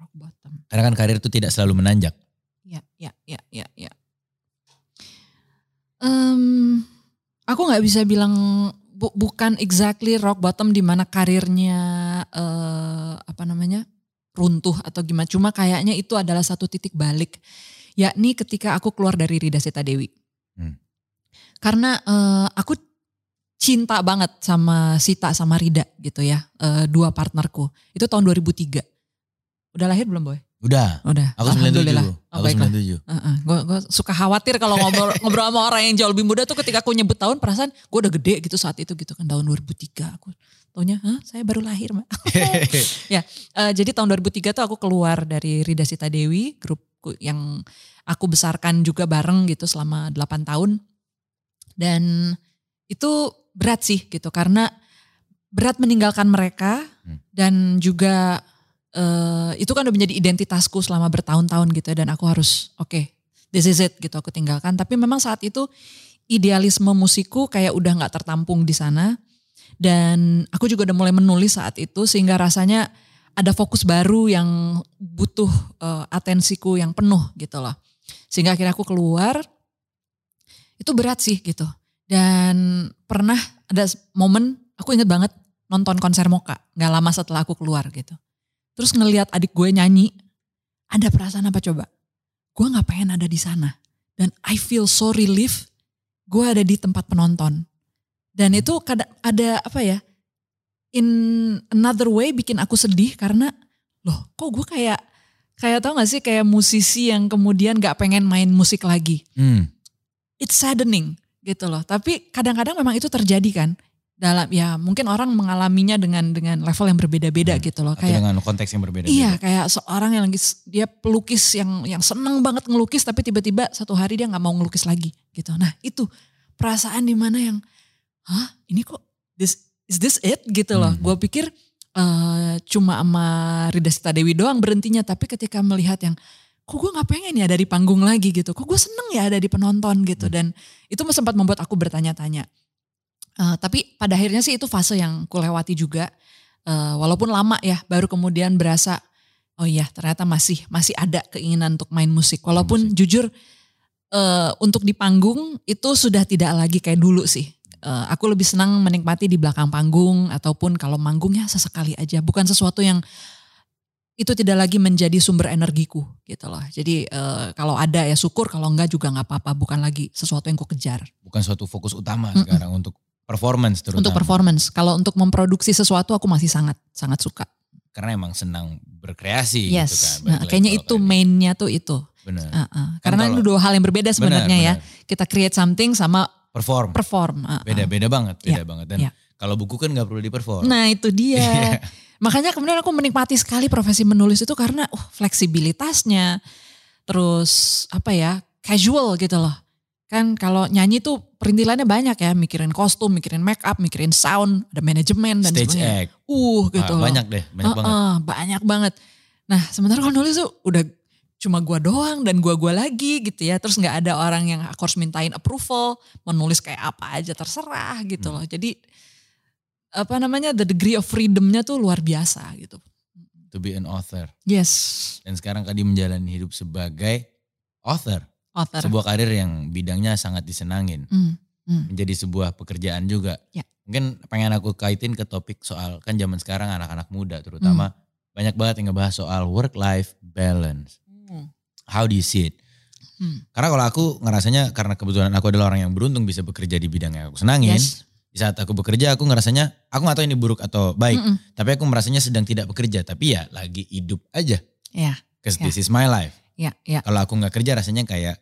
Rock bottom. Karena kan karir itu tidak selalu menanjak. Ya, ya, ya, ya, ya. Em, aku nggak bisa bilang bu- bukan exactly rock bottom di mana karirnya eh, apa namanya runtuh atau gimana. Cuma kayaknya itu adalah satu titik balik, yakni ketika aku keluar dari Rida Seta Dewi. Hmm. Karena eh, aku cinta banget sama Sita sama Rida gitu ya, eh, dua partnerku. Itu tahun 2003. Udah lahir belum boy? Udah, Udah. aku 97. Alhamdulillah. Aku Oh, baiklah. 97. Gue suka khawatir kalau ngobrol, ngobrol sama orang yang jauh lebih muda tuh ketika aku nyebut tahun perasaan gue udah gede gitu saat itu gitu kan tahun 2003 aku taunya Hah, saya baru lahir mbak Eh, jadi tahun 2003 tuh aku keluar dari Rida Sita Dewi grupku yang aku besarkan juga bareng gitu selama 8 tahun dan itu berat sih gitu karena berat meninggalkan mereka Hmm. dan juga eh, itu kan udah menjadi identitasku selama bertahun-tahun gitu ya, dan aku harus oke this is it gitu aku tinggalkan. Tapi memang saat itu idealisme musikku kayak udah nggak tertampung di sana. Dan aku juga udah mulai menulis saat itu sehingga rasanya ada fokus baru yang butuh eh, atensiku yang penuh gitu loh. Sehingga akhirnya aku keluar itu berat sih gitu. Dan pernah ada momen aku inget banget nonton konser Moka nggak lama setelah aku keluar gitu. Terus ngelihat adik gue nyanyi ada perasaan apa coba? Gue nggak pengen ada di sana. Dan I feel so relief gue ada di tempat penonton. Dan itu kadang ada apa ya in another way bikin aku sedih karena loh kok gue kayak kayak tau gak sih kayak musisi yang kemudian gak pengen main musik lagi. Hmm. It's saddening gitu loh. Tapi kadang-kadang memang itu terjadi kan dalam ya mungkin orang mengalaminya dengan dengan level yang berbeda-beda Hmm. gitu loh Atau kayak dengan konteks yang berbeda. iya kayak seorang yang lagi dia pelukis yang yang seneng banget ngelukis tapi tiba-tiba satu hari dia nggak mau ngelukis lagi gitu nah itu perasaan di mana yang hah ini kok this is this it gitu loh Hmm. gue pikir eh, cuma sama Rida Sita Dewi doang berhentinya tapi ketika melihat yang kok gue nggak pengen ya ada di panggung lagi gitu? Kok gue seneng ya ada di penonton gitu? Hmm. dan itu sempat membuat aku bertanya-tanya. Eh, tapi pada akhirnya sih itu fase yang kulewati juga. Eh, walaupun lama ya baru kemudian berasa oh iya ternyata masih masih ada keinginan untuk main musik. Walaupun jujur eh, untuk di panggung itu sudah tidak lagi kayak dulu sih. Eh, aku lebih senang menikmati di belakang panggung ataupun kalau manggung ya sesekali aja. Bukan sesuatu yang itu tidak lagi menjadi sumber energiku gitu loh jadi eh, kalau ada ya syukur kalau enggak juga nggak apa-apa bukan lagi sesuatu yang ku kejar Bukan suatu fokus utama Mm-mm. sekarang untuk performance terutama. untuk performance kalau untuk memproduksi sesuatu aku masih sangat sangat suka Karena emang senang berkreasi gitu kan. yes Balik nah, lagi kayaknya itu kayak mainnya tuh itu gitu. Bener. Uh, uh. Kan Karena kalau- itu dua hal yang berbeda sebenarnya ya. Bener, Kita create something sama Perform. perform. Uh, uh. Beda-beda banget, beda Iya, banget. Dan iya. Kalau buku kan nggak perlu diperform. Nah itu Iya. dia. Makanya kemudian aku menikmati sekali profesi menulis itu karena uh, fleksibilitasnya. Terus apa ya casual gitu loh. Kan kalau nyanyi tuh perintilannya banyak ya. Mikirin kostum, mikirin make up, mikirin sound, ada manajemen dan Stage sebagainya. act. Uh gitu Ah, loh. banyak deh, banyak Uh, banget. uh, banyak banget. Nah sementara kalau nulis tuh udah cuma gua doang dan gua-gua lagi gitu ya. Terus nggak ada orang yang aku harus mintain approval, mau nulis kayak apa aja terserah gitu Hmm. loh. Jadi apa namanya the degree of freedomnya tuh luar biasa gitu. To be an author. Yes, Dan sekarang Kadi menjalani hidup sebagai author. author. Sebuah karir yang bidangnya sangat disenangin. Hmm, hmm. Menjadi sebuah pekerjaan juga. Ya. Mungkin pengen aku kaitin ke topik soal kan zaman sekarang anak-anak muda terutama Hmm. banyak banget yang ngebahas soal work life balance. How do you see it? Hmm. Karena kalau aku ngerasanya karena kebetulan aku adalah orang yang beruntung bisa bekerja di bidang yang aku senangin. Yes. Di saat aku bekerja aku ngerasanya aku gak tahu ini buruk atau baik. Mm-mm. Tapi aku merasanya sedang tidak bekerja. Tapi ya lagi hidup aja. Ya, Cause Ya. this is my life. ya, ya. Kalau aku nggak kerja rasanya kayak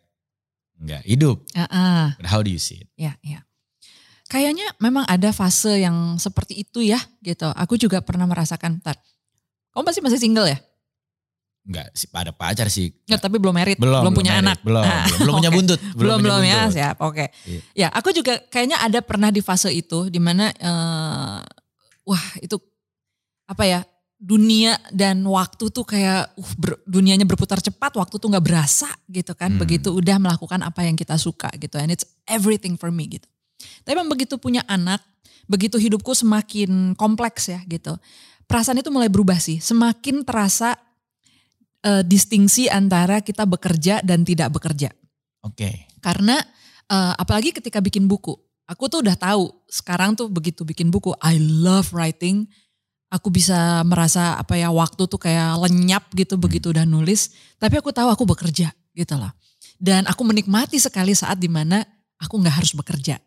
nggak hidup. Ah, ah. But how do you see it? Ya, ya. Kayaknya memang ada fase yang seperti itu ya gitu. Aku juga pernah merasakan. Ntar, kamu pasti masih single ya? Nggak sih pada pacar sih. Nggak, tapi belum married, Belum, belum, punya married. anak. Belum, Ah, belum, belum punya buntut. Belum belum ya, siap. Oke. Iya. Ya, aku juga kayaknya ada pernah di fase itu di mana eh, wah, itu apa ya? Dunia dan waktu tuh kayak uh, ber- dunianya berputar cepat, waktu tuh nggak berasa gitu kan. Hmm. Begitu udah melakukan apa yang kita suka gitu. And it's everything for me gitu. Tapi memang begitu punya anak, begitu hidupku semakin kompleks ya gitu. Perasaan itu mulai berubah sih. Semakin terasa eh, distingsi antara kita bekerja dan tidak bekerja. Oke. Karena eh, apalagi ketika bikin buku, aku tuh udah tahu sekarang tuh begitu bikin buku, I love writing. Aku bisa merasa apa ya waktu tuh kayak lenyap gitu begitu udah nulis. Tapi aku tahu aku bekerja gitu loh. Dan aku menikmati sekali saat di mana aku nggak harus bekerja.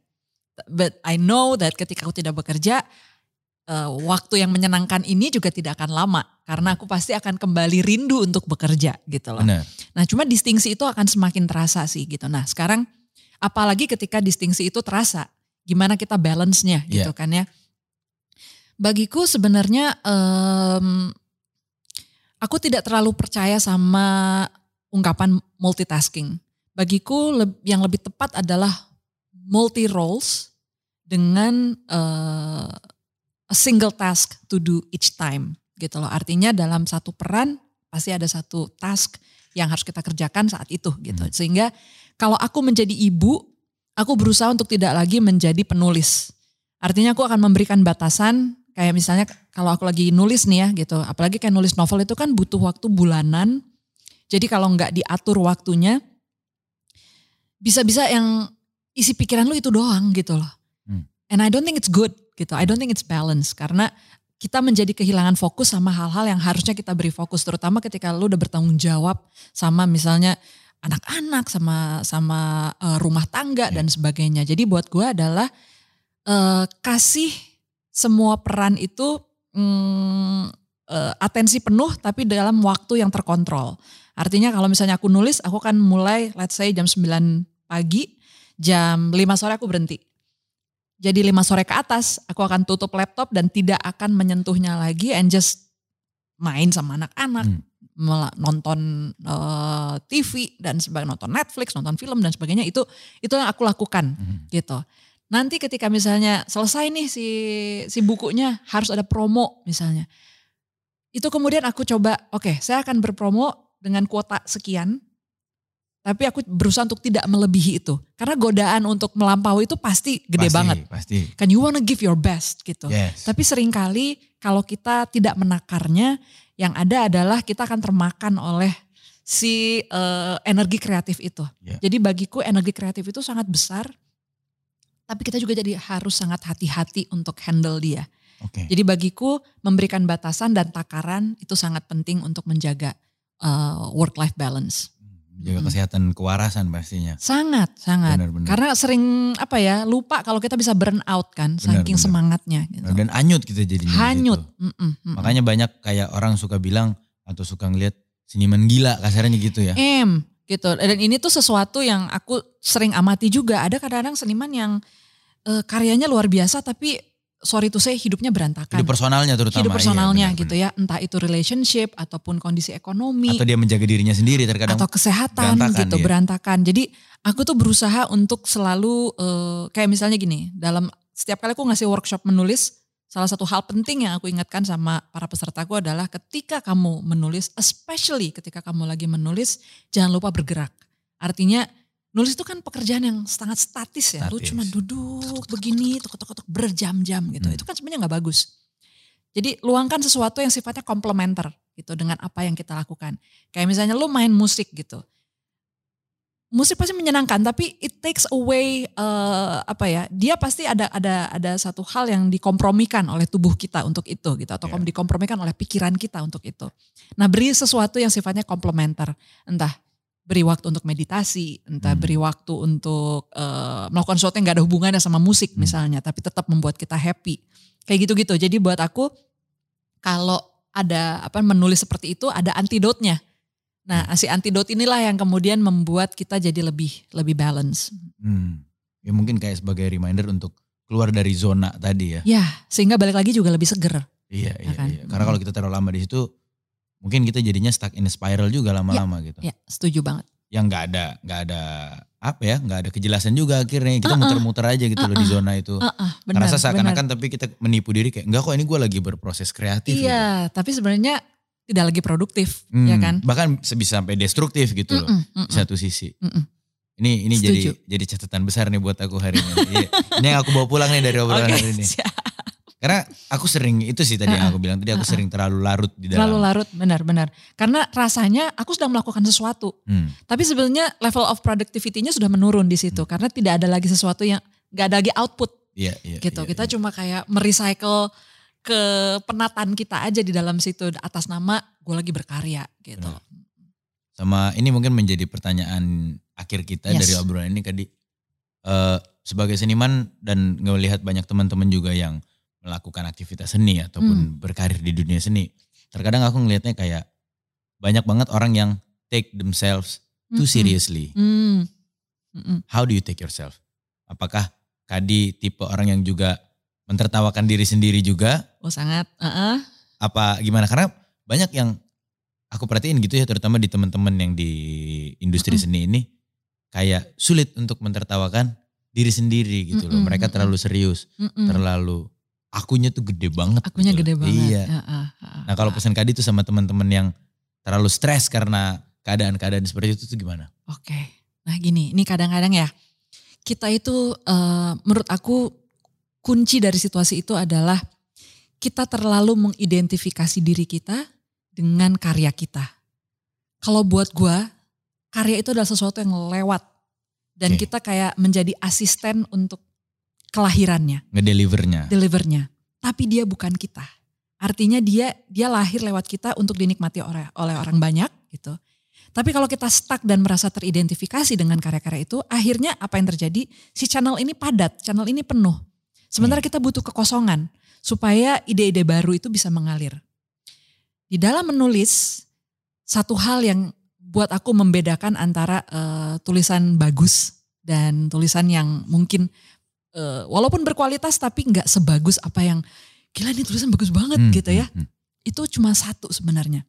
But I know that ketika aku tidak bekerja, eh, waktu yang menyenangkan ini juga tidak akan lama. Karena aku pasti akan kembali rindu untuk bekerja gitu loh. Benar. Nah cuma distingsi itu akan semakin terasa sih gitu. Nah sekarang apalagi ketika distingsi itu terasa, gimana kita balance-nya gitu Iya. kan ya. Bagiku sebenarnya em, aku tidak terlalu percaya sama ungkapan multitasking. Bagiku yang lebih tepat adalah multi roles dengan eh, a single task to do each time gitu loh. Artinya dalam satu peran pasti ada satu task yang harus kita kerjakan saat itu gitu. Hmm. Sehingga kalau aku menjadi ibu, aku berusaha untuk tidak lagi menjadi penulis. Artinya aku akan memberikan batasan kayak misalnya kalau aku lagi nulis nih ya gitu. Apalagi kayak nulis novel itu kan butuh waktu bulanan. Jadi kalau nggak diatur waktunya bisa-bisa yang isi pikiran lu itu doang gitu loh. Hmm. And I don't think it's good gitu. I don't think it's balance karena kita menjadi kehilangan fokus sama hal-hal yang harusnya kita beri fokus terutama ketika lu udah bertanggung jawab sama misalnya anak-anak sama sama eh, rumah tangga Ya. dan sebagainya. Jadi buat gua adalah eh, kasih semua peran itu mm, eh, atensi penuh tapi dalam waktu yang terkontrol. Artinya kalau misalnya aku nulis, aku akan mulai let's say jam 9 pagi, jam 5 sore aku berhenti. Jadi 5 sore ke atas, aku akan tutup laptop dan tidak akan menyentuhnya lagi and just main sama anak-anak, Hmm. nonton eh, TV dan sebagainya, nonton Netflix, nonton film dan sebagainya itu itu yang aku lakukan Hmm. gitu. Nanti ketika misalnya selesai nih si si bukunya harus ada promo misalnya. Itu kemudian aku coba, oke, saya akan berpromo dengan kuota sekian. Tapi aku berusaha untuk tidak melebihi itu. Karena godaan untuk melampaui itu pasti gede Pasti, banget. Pasti. Kan you wanna give your best gitu. Yes. Tapi sering kali kalau kita tidak menakarnya, yang ada adalah kita akan termakan oleh si eh, energi kreatif itu. Ya. Jadi bagiku energi kreatif itu sangat besar, tapi kita juga jadi harus sangat hati-hati untuk handle dia. Oke. Jadi bagiku memberikan batasan dan takaran itu sangat penting untuk menjaga work life balance. Jaga Mm. kesehatan kewarasan pastinya. Sangat, sangat. Benar-benar. Karena sering apa ya lupa kalau kita bisa burn out kan, Benar, saking benar. semangatnya. Gitu. Dan anyut kita jadinya. di Hanyut. situ. Mm-mm, mm-mm. Makanya banyak kayak orang suka bilang atau suka ngeliat seniman gila kasarnya gitu ya. M gitu. Dan ini tuh sesuatu yang aku sering amati juga. Ada kadang-kadang seniman yang eh, karyanya luar biasa tapi sorry to say hidupnya berantakan. Hidup personalnya terutama. Hidup iya, personalnya benar, gitu benar. ya. Entah itu relationship ataupun kondisi ekonomi Atau dia menjaga dirinya sendiri terkadang. atau kesehatan berantakan, gitu iya. berantakan. Jadi aku tuh berusaha untuk selalu eh, kayak misalnya gini, dalam setiap kali aku ngasih workshop menulis, salah satu hal penting yang aku ingatkan sama para pesertaku adalah ketika kamu menulis, especially ketika kamu lagi menulis, jangan lupa bergerak. Artinya nulis itu kan pekerjaan yang sangat statis ya. Lu Statis. cuma duduk begini, tuk-tuk-tuk berjam-jam gitu. Hmm. Itu kan sebenarnya nggak bagus. Jadi luangkan sesuatu yang sifatnya komplementer gitu dengan apa yang kita lakukan. Kayak misalnya lu main musik gitu. Musik pasti menyenangkan tapi it takes away eh, apa ya? Dia pasti ada ada ada satu hal yang dikompromikan oleh tubuh kita untuk itu gitu atau Iya. dikompromikan oleh pikiran kita untuk itu. Nah, beri sesuatu yang sifatnya komplementer. Entah beri waktu untuk meditasi, entah Hmm. beri waktu untuk eh, melakukan sesuatu yang gak ada hubungannya sama musik Hmm. misalnya, tapi tetap membuat kita happy. Kayak gitu-gitu. Jadi buat aku kalau ada apa menulis seperti itu ada antidotnya. Nah, si antidot inilah yang kemudian membuat kita jadi lebih lebih balance. Hmm. Ya mungkin kayak sebagai reminder untuk keluar dari zona tadi ya. Ya, sehingga balik lagi juga lebih seger. Iya, iya, kan? iya. Karena kalau kita terlalu lama di situ, mungkin kita jadinya stuck in a spiral juga lama-lama gitu. Ya, setuju banget. Yang nggak ada, nggak ada apa ya, nggak ada kejelasan juga akhirnya. Kita muter-muter aja gitu loh di zona itu. Heeh, benar. Ngerasa benar. seakan-akan tapi kita menipu diri kayak, enggak kok ini gue lagi berproses kreatif. gitu. Iya, tapi sebenarnya tidak lagi produktif, Hmm, ya kan? Bahkan bisa sampai destruktif gitu loh. Mm-mm, mm-mm. Di satu sisi. Mm-mm. Ini ini jadi Setuju. jadi catatan besar nih buat aku hari ini. Iya. ini yang aku bawa pulang nih dari obrolan Oke, hari ini. siap. Karena aku sering itu sih tadi yang aku bilang tadi aku sering terlalu larut di dalam. Terlalu larut, benar-benar. Karena rasanya aku sedang melakukan sesuatu. Hmm. Tapi sebenarnya level of productivity-nya sudah menurun di situ. Karena tidak ada lagi sesuatu yang, gak ada lagi output Iya, iya. gitu. iya, kita iya. cuma kayak merecycle ke penatan kita aja di dalam situ atas nama gue lagi berkarya gitu. Benar. Sama ini mungkin menjadi pertanyaan akhir kita Yes. dari obrolan ini tadi. Eh, sebagai seniman dan ngelihat banyak teman-teman juga yang melakukan aktivitas seni ataupun Hmm. berkarir di dunia seni. Terkadang aku ngelihatnya kayak banyak banget orang yang take themselves too Mm-mm. seriously. Hmm. Mm-mm. How do you take yourself? Apakah Kadi tipe orang yang juga mentertawakan diri sendiri juga? Oh sangat. Heeh. Apa gimana? Karena banyak yang aku perhatiin gitu ya, terutama di teman-teman yang di industri Mm-mm. seni ini, kayak sulit untuk mentertawakan diri sendiri gitu loh. Mereka terlalu serius, terlalu akunya tuh gede banget. Akunya gitu gede loh. banget. Iya. Heeh, heeh. Nah kalau pesan Kadi tuh sama teman-teman yang terlalu stres karena keadaan-keadaan seperti itu tuh gimana? Oke. Nah gini, ini kadang-kadang ya kita itu eh, menurut aku kunci dari situasi itu adalah kita terlalu mengidentifikasi diri kita dengan karya kita. Kalau buat gua, karya itu adalah sesuatu yang lewat dan Oke. kita kayak menjadi asisten untuk kelahirannya, Ngedelivernya. delivernya. Tapi dia bukan kita. Artinya dia dia lahir lewat kita untuk dinikmati oleh oleh orang banyak gitu. Tapi kalau kita stuck dan merasa teridentifikasi dengan karya-karya itu, akhirnya apa yang terjadi? Si channel ini padat, channel ini penuh. Sementara kita butuh kekosongan supaya ide-ide baru itu bisa mengalir. di dalam menulis satu hal yang buat aku membedakan antara uh, tulisan bagus dan tulisan yang mungkin uh, walaupun berkualitas tapi nggak sebagus apa yang gila ini tulisan bagus banget Hmm, gitu ya. hmm, hmm. Itu cuma satu sebenarnya.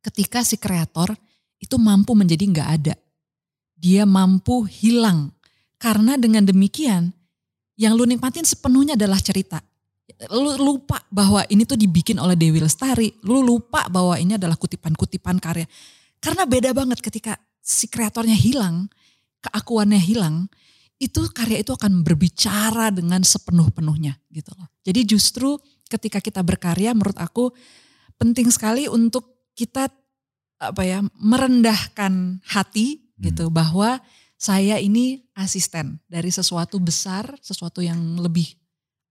Ketika si kreator itu mampu menjadi nggak ada. Dia mampu hilang. Karena dengan demikian yang lu nikmatin sepenuhnya adalah cerita. Lu lupa bahwa ini tuh dibikin oleh Dewi Lestari. Lu lupa bahwa ini adalah kutipan-kutipan karya. Karena beda banget ketika si kreatornya hilang, keakuannya hilang, itu karya itu akan berbicara dengan sepenuh-penuhnya gitu loh. Jadi justru ketika kita berkarya menurut aku penting sekali untuk kita apa ya merendahkan hati gitu bahwa saya ini asisten dari sesuatu besar, sesuatu yang lebih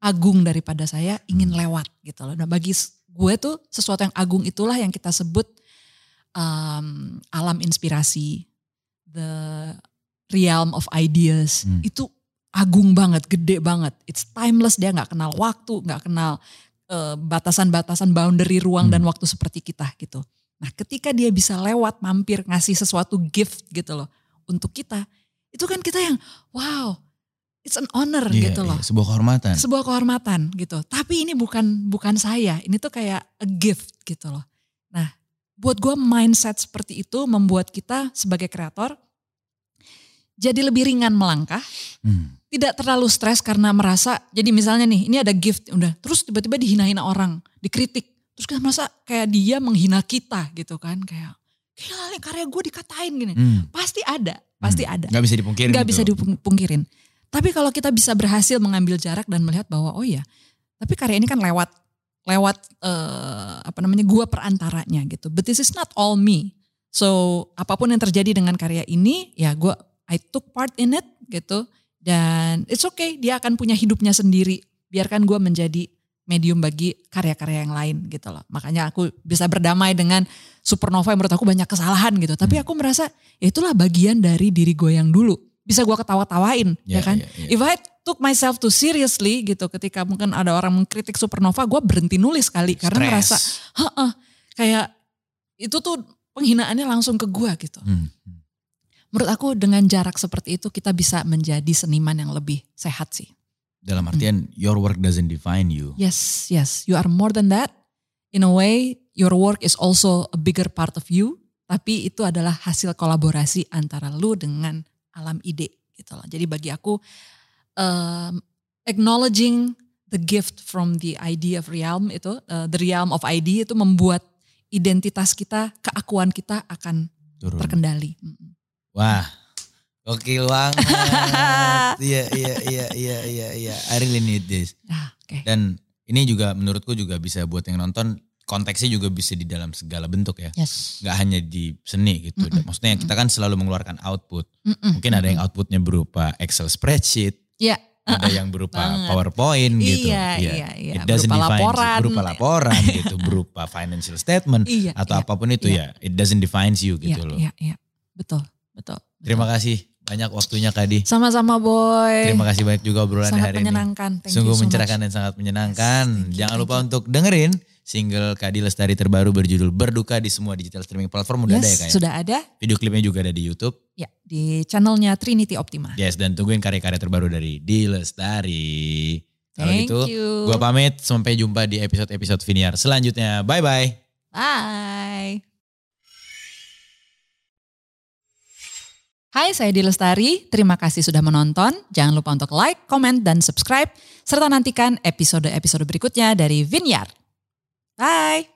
agung daripada saya ingin lewat gitu loh. Nah bagi gue tuh sesuatu yang agung itulah yang kita sebut um, alam inspirasi, the realm of ideas. Hmm. Itu agung banget, gede banget. It's timeless, dia nggak kenal waktu, nggak kenal eh, batasan-batasan boundary ruang Hmm. dan waktu seperti kita gitu. Nah ketika dia bisa lewat mampir ngasih sesuatu gift gitu loh untuk kita, itu kan kita yang wow, it's an honor Iya, gitu loh sebuah kehormatan. sebuah kehormatan gitu. Tapi ini bukan bukan saya, ini tuh kayak a gift gitu loh. Nah, buat gue mindset seperti itu membuat kita sebagai kreator jadi lebih ringan melangkah, Hmm. tidak terlalu stres karena merasa jadi misalnya nih ini ada gift udah terus tiba-tiba dihina-hina orang, dikritik, terus kita merasa kayak dia menghina kita gitu kan kayak gila nih karya gue dikatain gini. Hmm. Pasti ada, pasti Hmm. ada Nggak bisa dipungkiri. nggak gitu. bisa dipungkirin. Tapi kalau kita bisa berhasil mengambil jarak dan melihat bahwa oh ya, tapi karya ini kan lewat lewat eh, apa namanya gua perantaranya gitu. But this is not all me. So apa pun yang terjadi dengan karya ini ya gua I took part in it gitu dan it's okay dia akan punya hidupnya sendiri. Biarkan gua menjadi medium bagi karya-karya yang lain gitu loh. Makanya aku bisa berdamai dengan Supernova yang menurut aku banyak kesalahan gitu. Tapi Hmm. aku merasa ya itulah bagian dari diri gue yang dulu. Bisa gue ketawa-tawain Iya, ya kan. iya, iya. If I took myself too seriously gitu ketika mungkin ada orang mengkritik Supernova gue berhenti nulis kali. Karena merasa heeh kayak itu tuh penghinaannya langsung ke gue gitu. Hmm. Menurut aku dengan jarak seperti itu kita bisa menjadi seniman yang lebih sehat sih. Dalam artian your work doesn't define you. Yes, yes, you are more than that. In a way, your work is also a bigger part of you. Tapi itu adalah hasil kolaborasi antara lu dengan alam ide gitu loh. Jadi bagi aku, um, acknowledging the gift from the idea of realm itu, uh, the realm of idea itu membuat identitas kita, keakuan kita akan Turun. terkendali. Mm-mm. Wah, gokil banget. Iya, iya, iya, iya, iya, iya. I really need this. Ah, Oke. Dan ini juga menurutku juga bisa buat yang nonton konteksnya juga bisa di dalam segala bentuk ya. Yes. Nggak hanya di seni gitu. Mm-mm. Maksudnya kita kan selalu mengeluarkan output. Mm-mm. Mungkin ada yang outputnya berupa Excel spreadsheet, Iya. ada yang berupa Banget. PowerPoint gitu. Iya, iya, iya. It doesn't Berupa define laporan. berupa laporan gitu, berupa financial statement Iya. atau iya. apa pun itu Iya. ya. It doesn't define you gitu Iya, loh. Iya, iya. Betul, betul. Terima kasih banyak waktunya Kadi. Sama-sama boy. Terima kasih banyak juga obrolan Sangat hari ini. menyenangkan. Thank Sungguh so mencerahkan much. dan sangat menyenangkan. Yes, you, Jangan lupa you. untuk dengerin single Kadi Lestari terbaru berjudul Berduka di semua digital streaming platform udah ada ya Yes, kayak. sudah ada. Video klipnya juga ada di YouTube. Ya, di channelnya Trinity Optima. Yes, dan tungguin karya-karya terbaru dari Di Lestari. Kalau gitu, you. gua pamit. Sampai jumpa di episode-episode Viniar selanjutnya. Bye-bye. Bye. Hai, saya Dilestari. Terima kasih sudah menonton. Jangan lupa untuk like, comment, dan subscribe. Serta nantikan episode-episode berikutnya dari Vinyar. Bye.